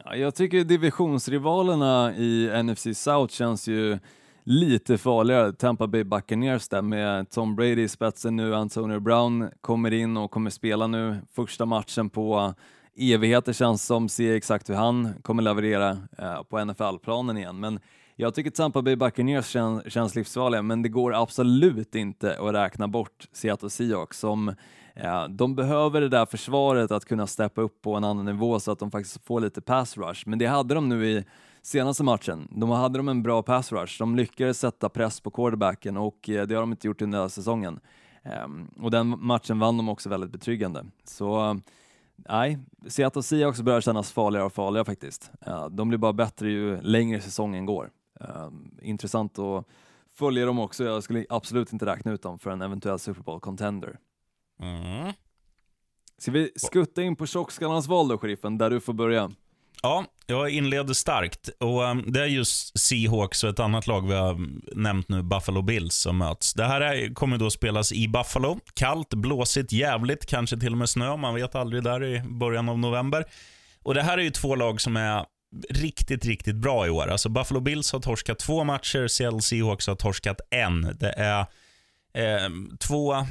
Ja, jag tycker divisionsrivalerna i NFC South känns ju lite farligare. Tampa Bay Buccaneers där med Tom Brady i spetsen nu, Antonio Brown kommer in och kommer spela nu första matchen på evigheter känns som, se exakt hur han kommer leverera eh, på NFL-planen igen. Men jag tycker Tampa Bay Buccaneers kän, känns livsfarliga, men det går absolut inte att räkna bort Seattle Seahawks som eh, de behöver det där försvaret att kunna steppa upp på en annan nivå så att de faktiskt får lite pass rush. Men det hade de nu i senaste matchen. De hade de en bra pass rush. De lyckades sätta press på quarterbacken och eh, det har de inte gjort under hela säsongen. Ehm, och den matchen vann de också väldigt betryggande. Så nej, Seattle Seahawks börjar kännas farligare och farligare faktiskt. De blir bara bättre ju längre säsongen går. Ehm, intressant att följa dem också. Jag skulle absolut inte räkna ut dem för en eventuell Super Bowl contender. Mm. Ska vi skutta in på tjockskallarnas val då, sheriffen, där du får börja? Ja, jag inleder starkt. Och ehm, Det är just Seahawks och ett annat lag vi har mm, nämnt nu, Buffalo Bills, som möts. Det här kommer då spelas i Buffalo. Kallt, blåsigt, jävligt, kanske till och med snö. Man vet aldrig där i början av november. Och Det här är ju två lag som är riktigt, riktigt bra i år. Alltså Buffalo Bills har torskat två matcher, Seattle Seahawks har torskat en. Det är eh, två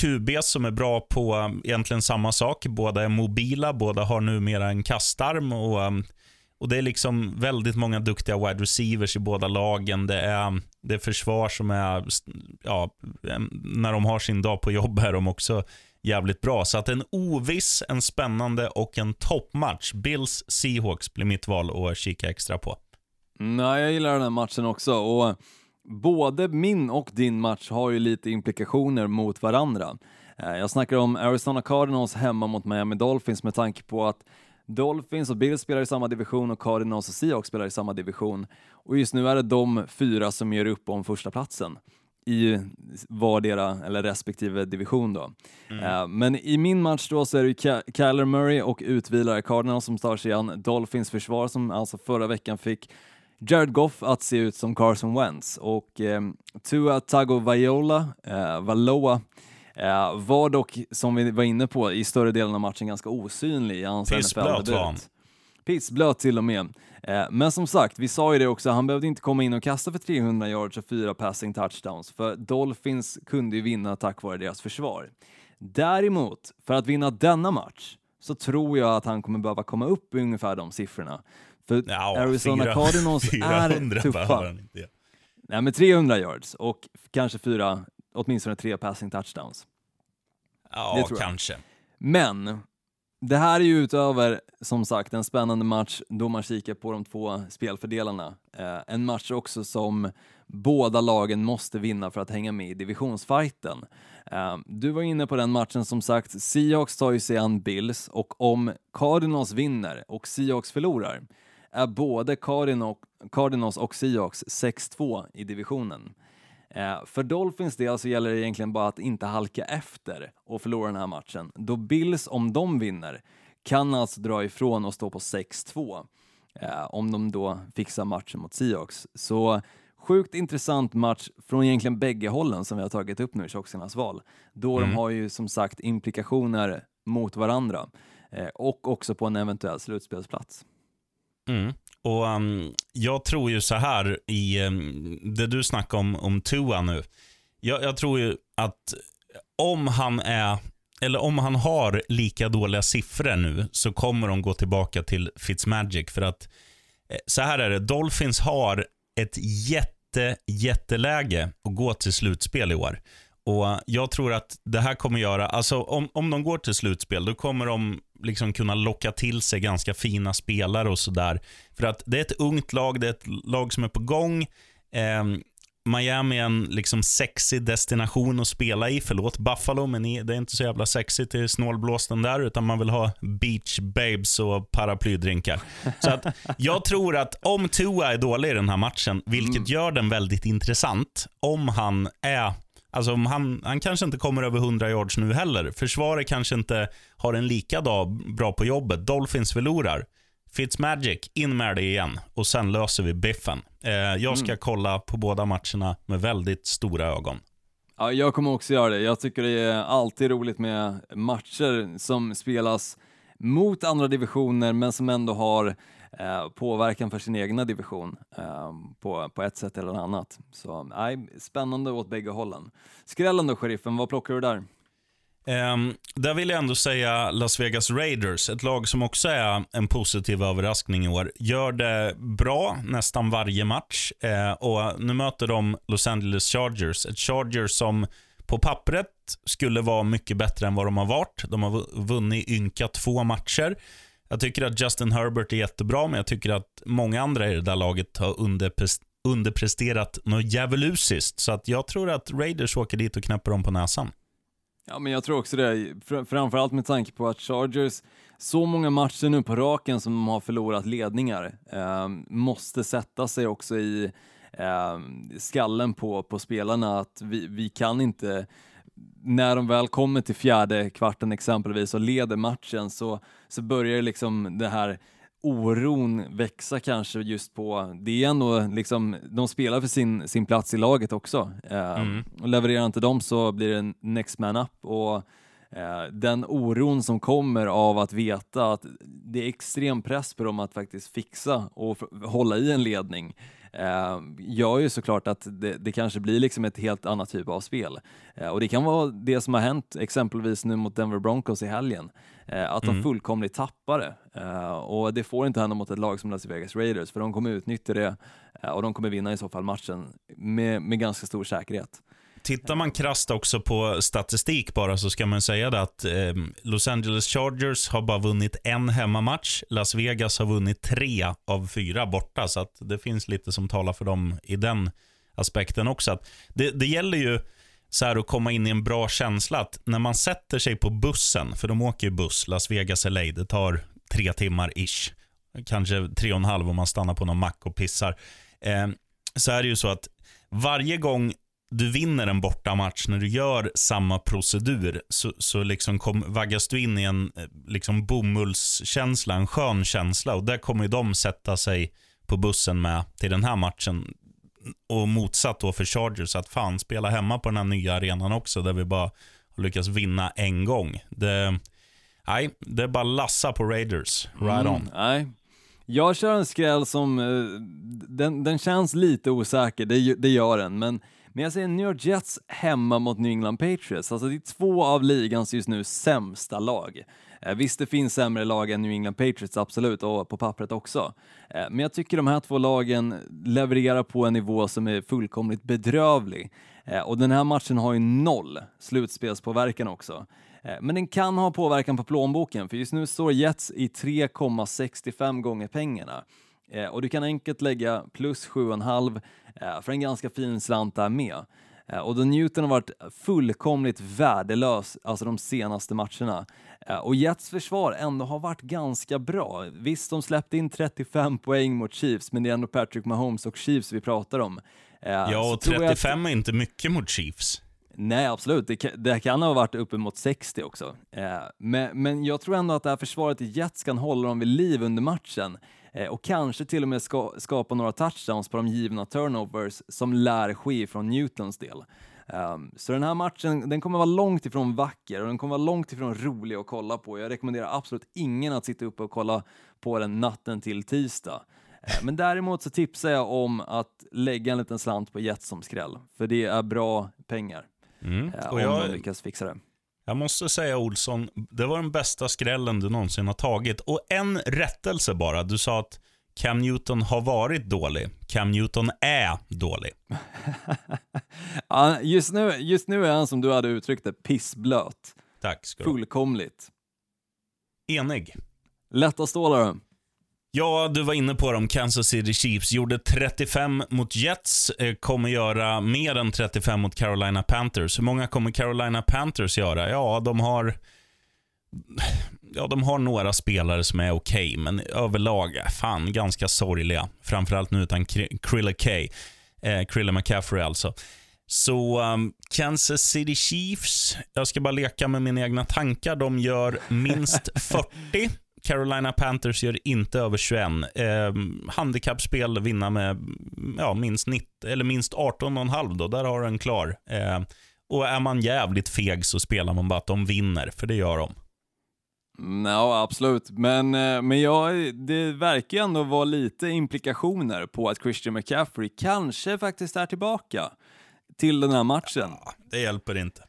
QB som är bra på um, egentligen samma sak. Båda är mobila, båda har numera en kastarm och, um, och det är liksom väldigt många duktiga wide receivers i båda lagen. Det är, um, det är försvar som är, ja, när de har sin dag på jobb är de också jävligt bra. Så att en oviss, en spännande och en toppmatch. Bills Seahawks blir mitt val att kika extra på. Mm, Nej, jag gillar den här matchen också och både min och din match har ju lite implikationer mot varandra. Eh, Jag snackar om Arizona Cardinals hemma mot Miami Dolphins med tanke på att Dolphins och Bills spelar i samma division och Cardinals och Seahawks spelar i samma division. Och just nu är det de fyra som gör upp om första platsen i vardera eller respektive division då. Eh, Men i min match då så är det Ky- Kyler Murray och utvilare Cardinals som tar sig an Dolphins försvar som alltså förra veckan fick Jared Goff att se ut som Carson Wentz och eh, Tua Tagovailoa eh, Valoa eh, var dock, som vi var inne på, i större delen av matchen ganska osynlig i hans NFL-debut. Pissblöt till och med. Eh, men som sagt, vi sa ju det också, han behövde inte komma in och kasta för 300 yards och fyra passing touchdowns, för Dolphins kunde ju vinna tack vare deras försvar. Däremot, för att vinna denna match, så tror jag att han kommer behöva komma upp i ungefär de siffrorna. För Ja, Arizona fyra- Cardinals 400 är tuffa. Nej, med 300 yards och kanske fyra, åtminstone tre passing touchdowns. Ja, kanske. Men det här är ju utöver, som sagt, en spännande match då man kikar på de två spelfördelarna. Eh, en match också som båda lagen måste vinna för att hänga med i divisionsfighten. Eh, du var inne på den matchen som sagt, Seahawks tar ju sig an Bills och om Cardinals vinner och Seahawks förlorar är både Cardinals och Seahawks 6-2 i divisionen. Eh, för Dolphins del så gäller det egentligen bara att inte halka efter och förlora den här matchen, då Bills, om de vinner, kan alltså dra ifrån och stå på 6-2 eh, om de då fixar matchen mot Seahawks. Så sjukt intressant match från egentligen bägge hållen som vi har tagit upp nu i Tjocksarnas val, då mm. de har ju som sagt implikationer mot varandra eh, och också på en eventuell slutspelsplats. Mm. Och um, Jag tror ju så här i um, det du snackar om, om Tua nu. Jag, jag, tror ju att om han är eller om han har lika dåliga siffror nu så kommer de gå tillbaka till Fitzmagic. För att eh, så här är det, Dolphins har ett jätte, jätteläge att gå till slutspel i år. Och Jag tror att det här kommer göra, alltså om, om de går till slutspel, då kommer de liksom kunna locka till sig ganska fina spelare och sådär. För att det är ett ungt lag, det är ett lag som är på gång. Eh, Miami är en liksom sexig destination att spela i. Förlåt Buffalo, men det är inte så jävla sexigt i snålblåsten där, utan man vill ha beach babes och paraplydrinkar. Så att jag tror att om Tua är dålig i den här matchen, vilket mm. gör den väldigt intressant, om han är Alltså han, han kanske inte kommer över 100 yards nu heller. Försvaret kanske inte har en lika dag bra på jobbet. Dolphins förlorar. Fitzmagic, in med det igen och sen löser vi biffen. Eh, jag ska mm. kolla på båda matcherna med väldigt stora ögon. Ja, jag kommer också göra det. Jag tycker det är alltid roligt med matcher som spelas mot andra divisioner men som ändå har eh, påverkan för sin egna division eh, på, på ett sätt eller annat. Så nej, spännande åt bägge hållen. Skrällen då, sheriffen, vad plockar du där? Um, där vill jag ändå säga Las Vegas Raiders, ett lag som också är en positiv överraskning i år. Gör det bra nästan varje match uh, och nu möter de Los Angeles Chargers. Ett Chargers som på pappret skulle vara mycket bättre än vad de har varit. De har vunnit ynka två matcher. Jag tycker att Justin Herbert är jättebra, men jag tycker att många andra i det där laget har underpresterat något djävulusiskt. Så att jag tror att Raiders åker dit och knäpper dem på näsan. Ja, men jag tror också det. Framförallt med tanke på att Chargers, så många matcher nu på raken som de har förlorat ledningar, eh, måste sätta sig också i eh, skallen på, på spelarna att vi, vi kan inte när de väl kommer till fjärde kvarten exempelvis och leder matchen så, så börjar liksom det här oron växa kanske just på, det är ändå liksom, de spelar för sin, sin plats i laget också. Eh, mm. och levererar inte de så blir det next man up och eh, den oron som kommer av att veta att det är extrem press på dem att faktiskt fixa och hålla i en ledning eh, gör ju såklart att det, det, kanske blir liksom ett helt annat typ av spel. Eh, och det kan vara det som har hänt exempelvis nu mot Denver Broncos i helgen, eh, att de mm. fullkomligt tappar det. Eh, och det får inte hända mot ett lag som Las Vegas Raiders, för de kommer utnyttja det eh, och de kommer vinna i så fall matchen med, med ganska stor säkerhet. Tittar man krasst också på statistik bara så ska man säga det att eh, Los Angeles Chargers har bara vunnit en hemmamatch. Las Vegas har vunnit tre av fyra borta. Så att det finns lite som talar för dem i den aspekten också. Att det, det gäller ju så här att komma in i en bra känsla. att När man sätter sig på bussen, för de åker ju buss, Las Vegas LA, det tar tre timmar ish. Kanske tre och en halv om man stannar på någon mack och pissar. Eh, så är det ju så att varje gång du vinner en bortamatch, när du gör samma procedur, så, så liksom kom, vaggas du in i en eh, liksom bomullskänsla, en skön känsla. Och där kommer de sätta sig på bussen med till den här matchen. Och motsatt då för Chargers, att fan spela hemma på den här nya arenan också, där vi bara har lyckats vinna en gång. Det, nej, det är bara lassa på Raiders. Right mm, on. Nej. Jag kör en skräll som, eh, den, den känns lite osäker, det, det gör den, men men jag säger New York Jets hemma mot New England Patriots. Alltså det är två av ligans just nu sämsta lag. Eh, visst, det finns sämre lag än New England Patriots, absolut, och på pappret också. Eh, men jag tycker de här två lagen levererar på en nivå som är fullkomligt bedrövlig. Eh, och den här matchen har ju noll slutspelspåverkan också. Men den kan ha påverkan på plånboken, för just nu står Jets i 3,65 gånger pengarna. Eh, och du kan enkelt lägga plus 7,5 eh, för en ganska fin slant där med. Och då Newton har varit fullkomligt värdelös alltså de senaste matcherna och Jets försvar ändå har varit ganska bra. Visst, de släppte in 35 poäng mot Chiefs, men det är ändå Patrick Mahomes och Chiefs vi pratar om. Ja, och 35 att... är inte mycket mot Chiefs. Nej, absolut. Det kan, det kan ha varit uppemot 60 också. Eh, men, men jag tror ändå att det här försvaret i Jets kan hålla dem vid liv under matchen eh, och kanske till och med ska, skapa några touchdowns på de givna turnovers som lär ske från Newtons del. Um, så den här matchen den kommer vara långt ifrån vacker och den kommer vara långt ifrån rolig att kolla på. Jag rekommenderar absolut ingen att sitta uppe och kolla på den natten till tisdag. Uh, men däremot så tipsar jag om att lägga en liten slant på Jets som skräll, för det är bra pengar. Mm. Eh, om jag, de lyckas fixa det. Jag måste säga Olsson, det var den bästa skrällen du någonsin har tagit. Och en rättelse bara. Du sa att Cam Newton har varit dålig. Cam Newton är dålig. ja, just, nu, just nu är han som du hade uttryckt det, pissblöt. Tack ska du Fullkomligt. Enig. Lätta stålar Ja, du var inne på dem. Kansas City Chiefs gjorde 35 mot Jets, eh, kommer göra mer än 35 mot Carolina Panthers. Hur många kommer Carolina Panthers göra? Ja, de har ja, de har några spelare som är okej, okay, men överlag, eh, fan, ganska sorgliga. Framförallt nu utan Krilla K. Eh, Krilla McCaffrey alltså. Så um, Kansas City Chiefs, jag ska bara leka med mina egna tankar. De gör minst 40. Carolina Panthers gör inte över 21. Eh, handikappspel vinna med ja, minst, 90, eller minst 18,5 då. Där har du en klar. Eh, och är man jävligt feg så spelar man bara att de vinner, för det gör de. Ja, absolut. Men, eh, men ja, det verkar ju ändå vara lite implikationer på att Christian McCaffrey kanske faktiskt är tillbaka till den här matchen. Ja, det hjälper inte.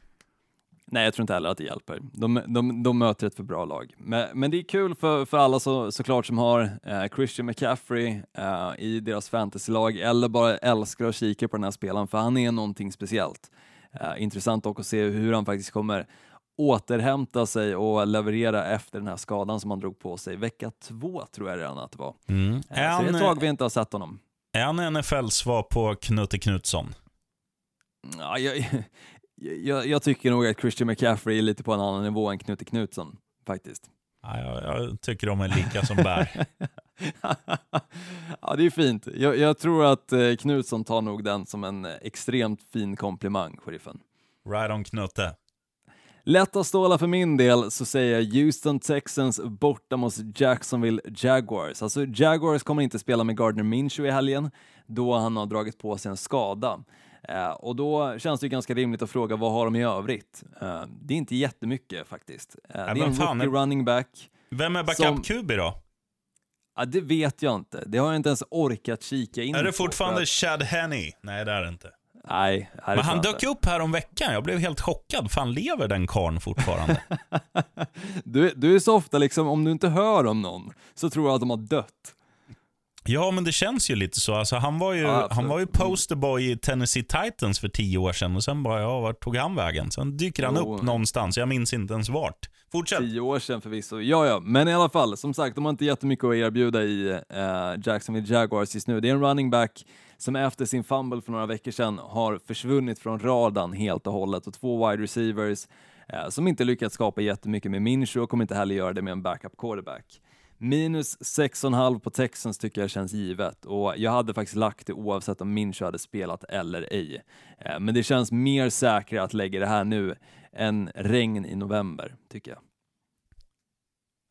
Nej, jag tror inte heller att det hjälper. De, de, de möter ett för bra lag. Men, men det är kul för, för alla så, såklart som har eh, Christian McCaffrey eh, i deras fantasylag eller bara älskar att kika på den här spelaren, för han är någonting speciellt. Eh, intressant också att se hur han faktiskt kommer återhämta sig och leverera efter den här skadan som han drog på sig. Vecka två tror jag redan att det var. Mm. Eh, så det är ett tag vi inte har sett honom. Är han NFLs svar på Knutte Knutsson? Ja, jag, jag, jag, tycker nog att Christian McCaffrey är lite på en annan nivå än Knutte Knutsson, faktiskt. Ja, jag, jag tycker de är lika som bär. ja, det är fint. Jag, jag, tror att eh, Knutsson tar nog den som en extremt fin komplimang, sheriffen. Right on Knutte. Lätta stålar för min del så säger jag Houston Texans borta mot Jacksonville Jaguars. Alltså Jaguars kommer inte spela med Gardner Minshew i helgen då han har dragit på sig en skada. Eh, och då känns det ganska rimligt att fråga vad har de i övrigt? Eh, det är inte jättemycket faktiskt. Eh, det är en rookie running back. Vem är backup-QB då? Ja, det vet jag inte. Det har jag inte ens orkat kika in Är det fortfarande att... Chad Henney? Nej, det är det inte. Nej, Men han dök upp här om veckan. Jag blev helt chockad. Fan, lever den karn fortfarande? du, du är så ofta liksom, om du inte hör om någon, så tror jag att de har dött. Ja, men det känns ju lite så. Alltså, han, var ju, ja, han var ju posterboy i Tennessee Titans för tio år sedan och sen bara, ja, vart tog han vägen? Sen dyker han jo. upp någonstans, jag minns inte ens vart. Fortsätt. Tio år sedan förvisso. Ja, ja, men i alla fall, som sagt, de har inte jättemycket att erbjuda i uh, Jacksonville Jaguars just nu. Det är en running back som efter sin fumble för några veckor sedan har försvunnit från radarn helt och hållet och två wide receivers uh, som inte lyckats skapa jättemycket med Minshew och kommer inte heller göra det med en backup quarterback. Minus 6,5 på Texans tycker jag känns givet och jag hade faktiskt lagt det oavsett om Mincho hade spelat eller ej. Eh, men det känns mer säkert att lägga det här nu än regn i november, tycker jag.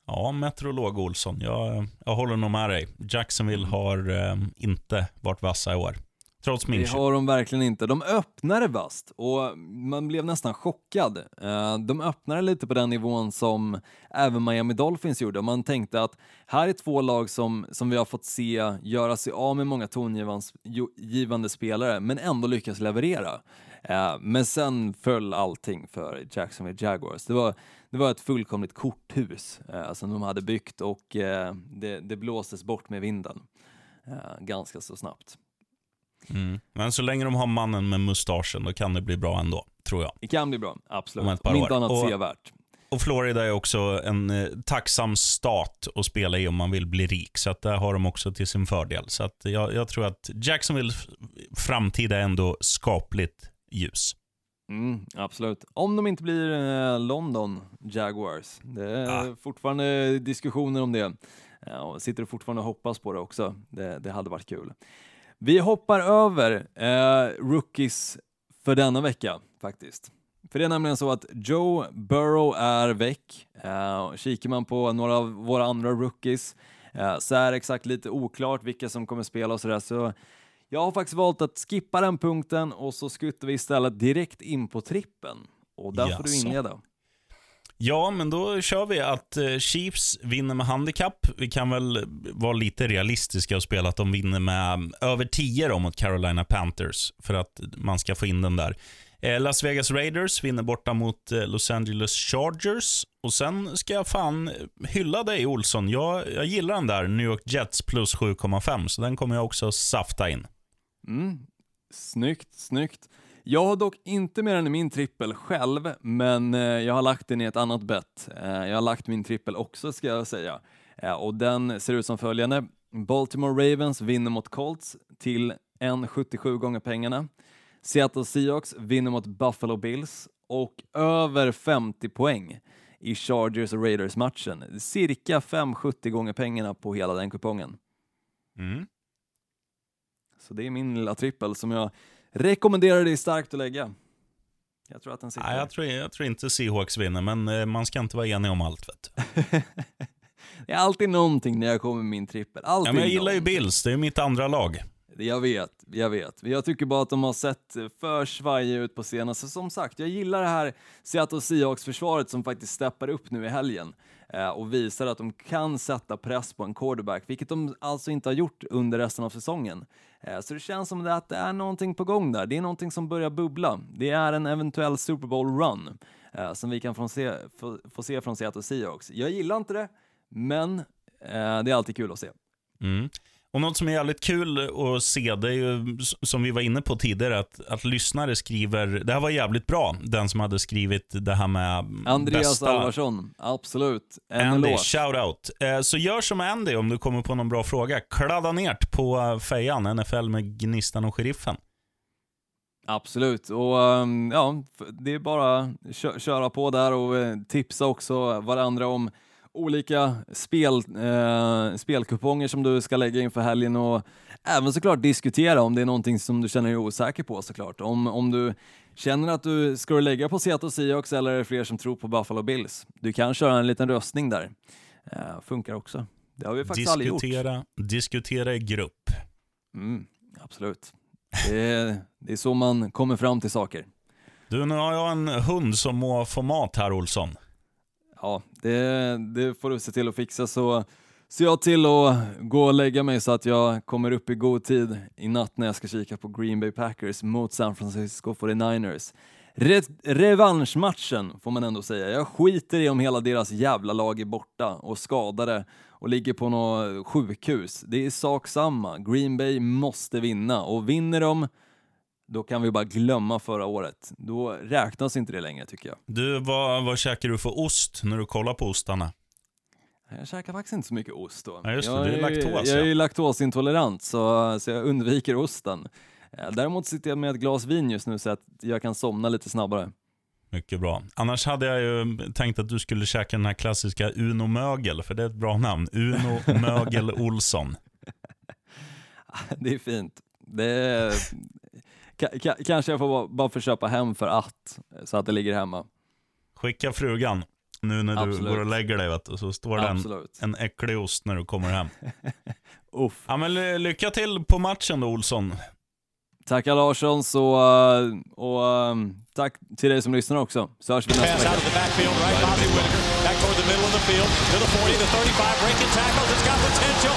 Ja, meteorolog Olsson, jag, jag håller nog med dig. Jacksonville har eh, inte varit vassa i år. Trots Det Minchip. har de verkligen inte. De öppnade vast och man blev nästan chockad. Eh, De öppnade lite på den nivån som även Miami Dolphins gjorde. Man tänkte att här är två lag som, som vi har fått se göra sig av med många tongivande spelare men ändå lyckas leverera. Eh, Men sen föll allting för Jacksonville Jaguars. Det var, det var ett fullkomligt korthus eh, som de hade byggt och det, det blåstes bort med vinden ganska så snabbt. Mm. Men så länge de har mannen med mustaschen, då kan det bli bra ändå, tror jag. Det kan bli bra, absolut. Om ett par Om inte år. annat sevärt. Och Florida är också en eh, tacksam stat att spela i om man vill bli rik. Så att där har de också till sin fördel. Så att jag, jag tror att Jacksonvilles framtid är ändå skapligt ljus. Mm, absolut. Om de inte blir eh, London Jaguars. Det är Ah. fortfarande diskussioner om det. Ja, och sitter fortfarande och hoppas på det också. Det, det hade varit kul. Vi hoppar över eh, rookies för denna vecka faktiskt. För det är nämligen så att Joe Burrow är väck. Eh, kikar man på några av våra andra rookies eh, så är det exakt lite oklart vilka som kommer spela och sådär. Så jag har faktiskt valt att skippa den punkten och så skuttar vi istället direkt in på trippen. Och där får du inleda. Ja, men då kör vi att eh, Chiefs vinner med handikapp. Vi kan väl vara lite realistiska och spela att de vinner med eh, över 10 då mot Carolina Panthers för att man ska få in den där. Eh, Las Vegas Raiders vinner borta mot Los Angeles Chargers. Och Sen ska jag fan hylla dig Olsson. Jag, jag gillar den där New York Jets plus 7,5 så den kommer jag också safta in. Mm. Snyggt, snyggt. Jag har dock inte den i min trippel själv, men eh, jag har lagt den i ett annat bett. Eh, jag har lagt min trippel också ska jag säga. Eh, och den ser ut som följande. Baltimore Ravens vinner mot Colts till 1,77 gånger pengarna. Seattle Seahawks vinner mot Buffalo Bills och över 50 poäng i Chargers och Raiders-matchen. Cirka 5,70 gånger pengarna på hela den kupongen. Mm. Så det är min lilla trippel som jag rekommenderar dig starkt att lägga. Jag tror att den sitter. Nej, jag, tror, jag tror inte Seahawks vinner, men eh, man ska inte vara enig om allt. Vet du. det är alltid någonting när jag kommer med min trippel. Alltid Ja, men jag gillar ju någonting. Bills, det är mitt andra lag. Jag vet, jag vet. Jag tycker bara att de har sett för svajiga ut på senaste. Som sagt, jag gillar det här Seattle Seahawks-försvaret som faktiskt steppar upp nu i helgen eh, och visar att de kan sätta press på en quarterback, vilket de alltså inte har gjort under resten av säsongen. Eh, så det känns som att det är någonting på gång där. Det är någonting som börjar bubbla. Det är en eventuell Super Bowl-run eh, som vi kan få se, få, få se från Seattle Seahawks. Jag gillar inte det, men eh, det är alltid kul att se. Mm. Och Något som är jävligt kul att se, det är ju som vi var inne på tidigare, att, att lyssnare skriver, det här var jävligt bra, den som hade skrivit det här med mm, Andreas bästa. Alvarsson, absolut. En Andy, eloge. shout out. Eh, så gör som Andy om du kommer på någon bra fråga. Kladda ner på eh, fejan, NFL med Gnistan och Sheriffen. Absolut, och ehm, ja, det är bara kö köra på där och eh, tipsa också varandra om olika spel, eh, spelkuponger som du ska lägga inför helgen och även såklart diskutera om det är någonting som du känner dig osäker på såklart. Om, om du känner att du ska du lägga på Seattle Seahawks eller är det fler som tror på Buffalo Bills? Du kan köra en liten röstning där. Eh, funkar också. Det har vi faktiskt aldrig gjort. Diskutera, diskutera i grupp. Mm, absolut. Det är, det är så man kommer fram till saker. Du, nu har jag en hund som må få mat här, Olsson. Ja, det, det får du se till att fixa så ser jag till att gå och lägga mig så att jag kommer upp i god tid i natt när jag ska kika på Green Bay Packers mot San Francisco 49ers. Re revanschmatchen får man ändå säga. Jag skiter i om hela deras jävla lag är borta och skadade och ligger på något sjukhus. Det är sak samma. Green Bay måste vinna och vinner de då kan vi bara glömma förra året. Då räknas inte det längre tycker jag. Du, vad, vad käkar du för ost när du kollar på ostarna? Jag käkar faktiskt inte så mycket ost då. Ja, just det, jag, du är laktos, jag är ju laktosintolerant så, så jag undviker osten. Eh, Däremot sitter jag med ett glas vin just nu så att jag kan somna lite snabbare. Mycket bra. Annars hade jag ju tänkt att du skulle käka den här klassiska Uno Mögel, för det är ett bra namn. Uno Mögel Olsson. Det är fint. Det är, ka, ka, kanske jag får bara, bara köpa hem för att, så att det ligger hemma. Skicka frugan nu när du Absolut. går och lägger dig, vet du, så står det en, en äcklig ost när du kommer hem. Uff. Ja, men ly- lycka till på matchen då, Olsson. Tackar Larsson, så, och um, tack till dig som lyssnar också. Så hörs vi nästa vecka. back toward the middle of the field to the 40, the 35, breaking tackles. It's got potential.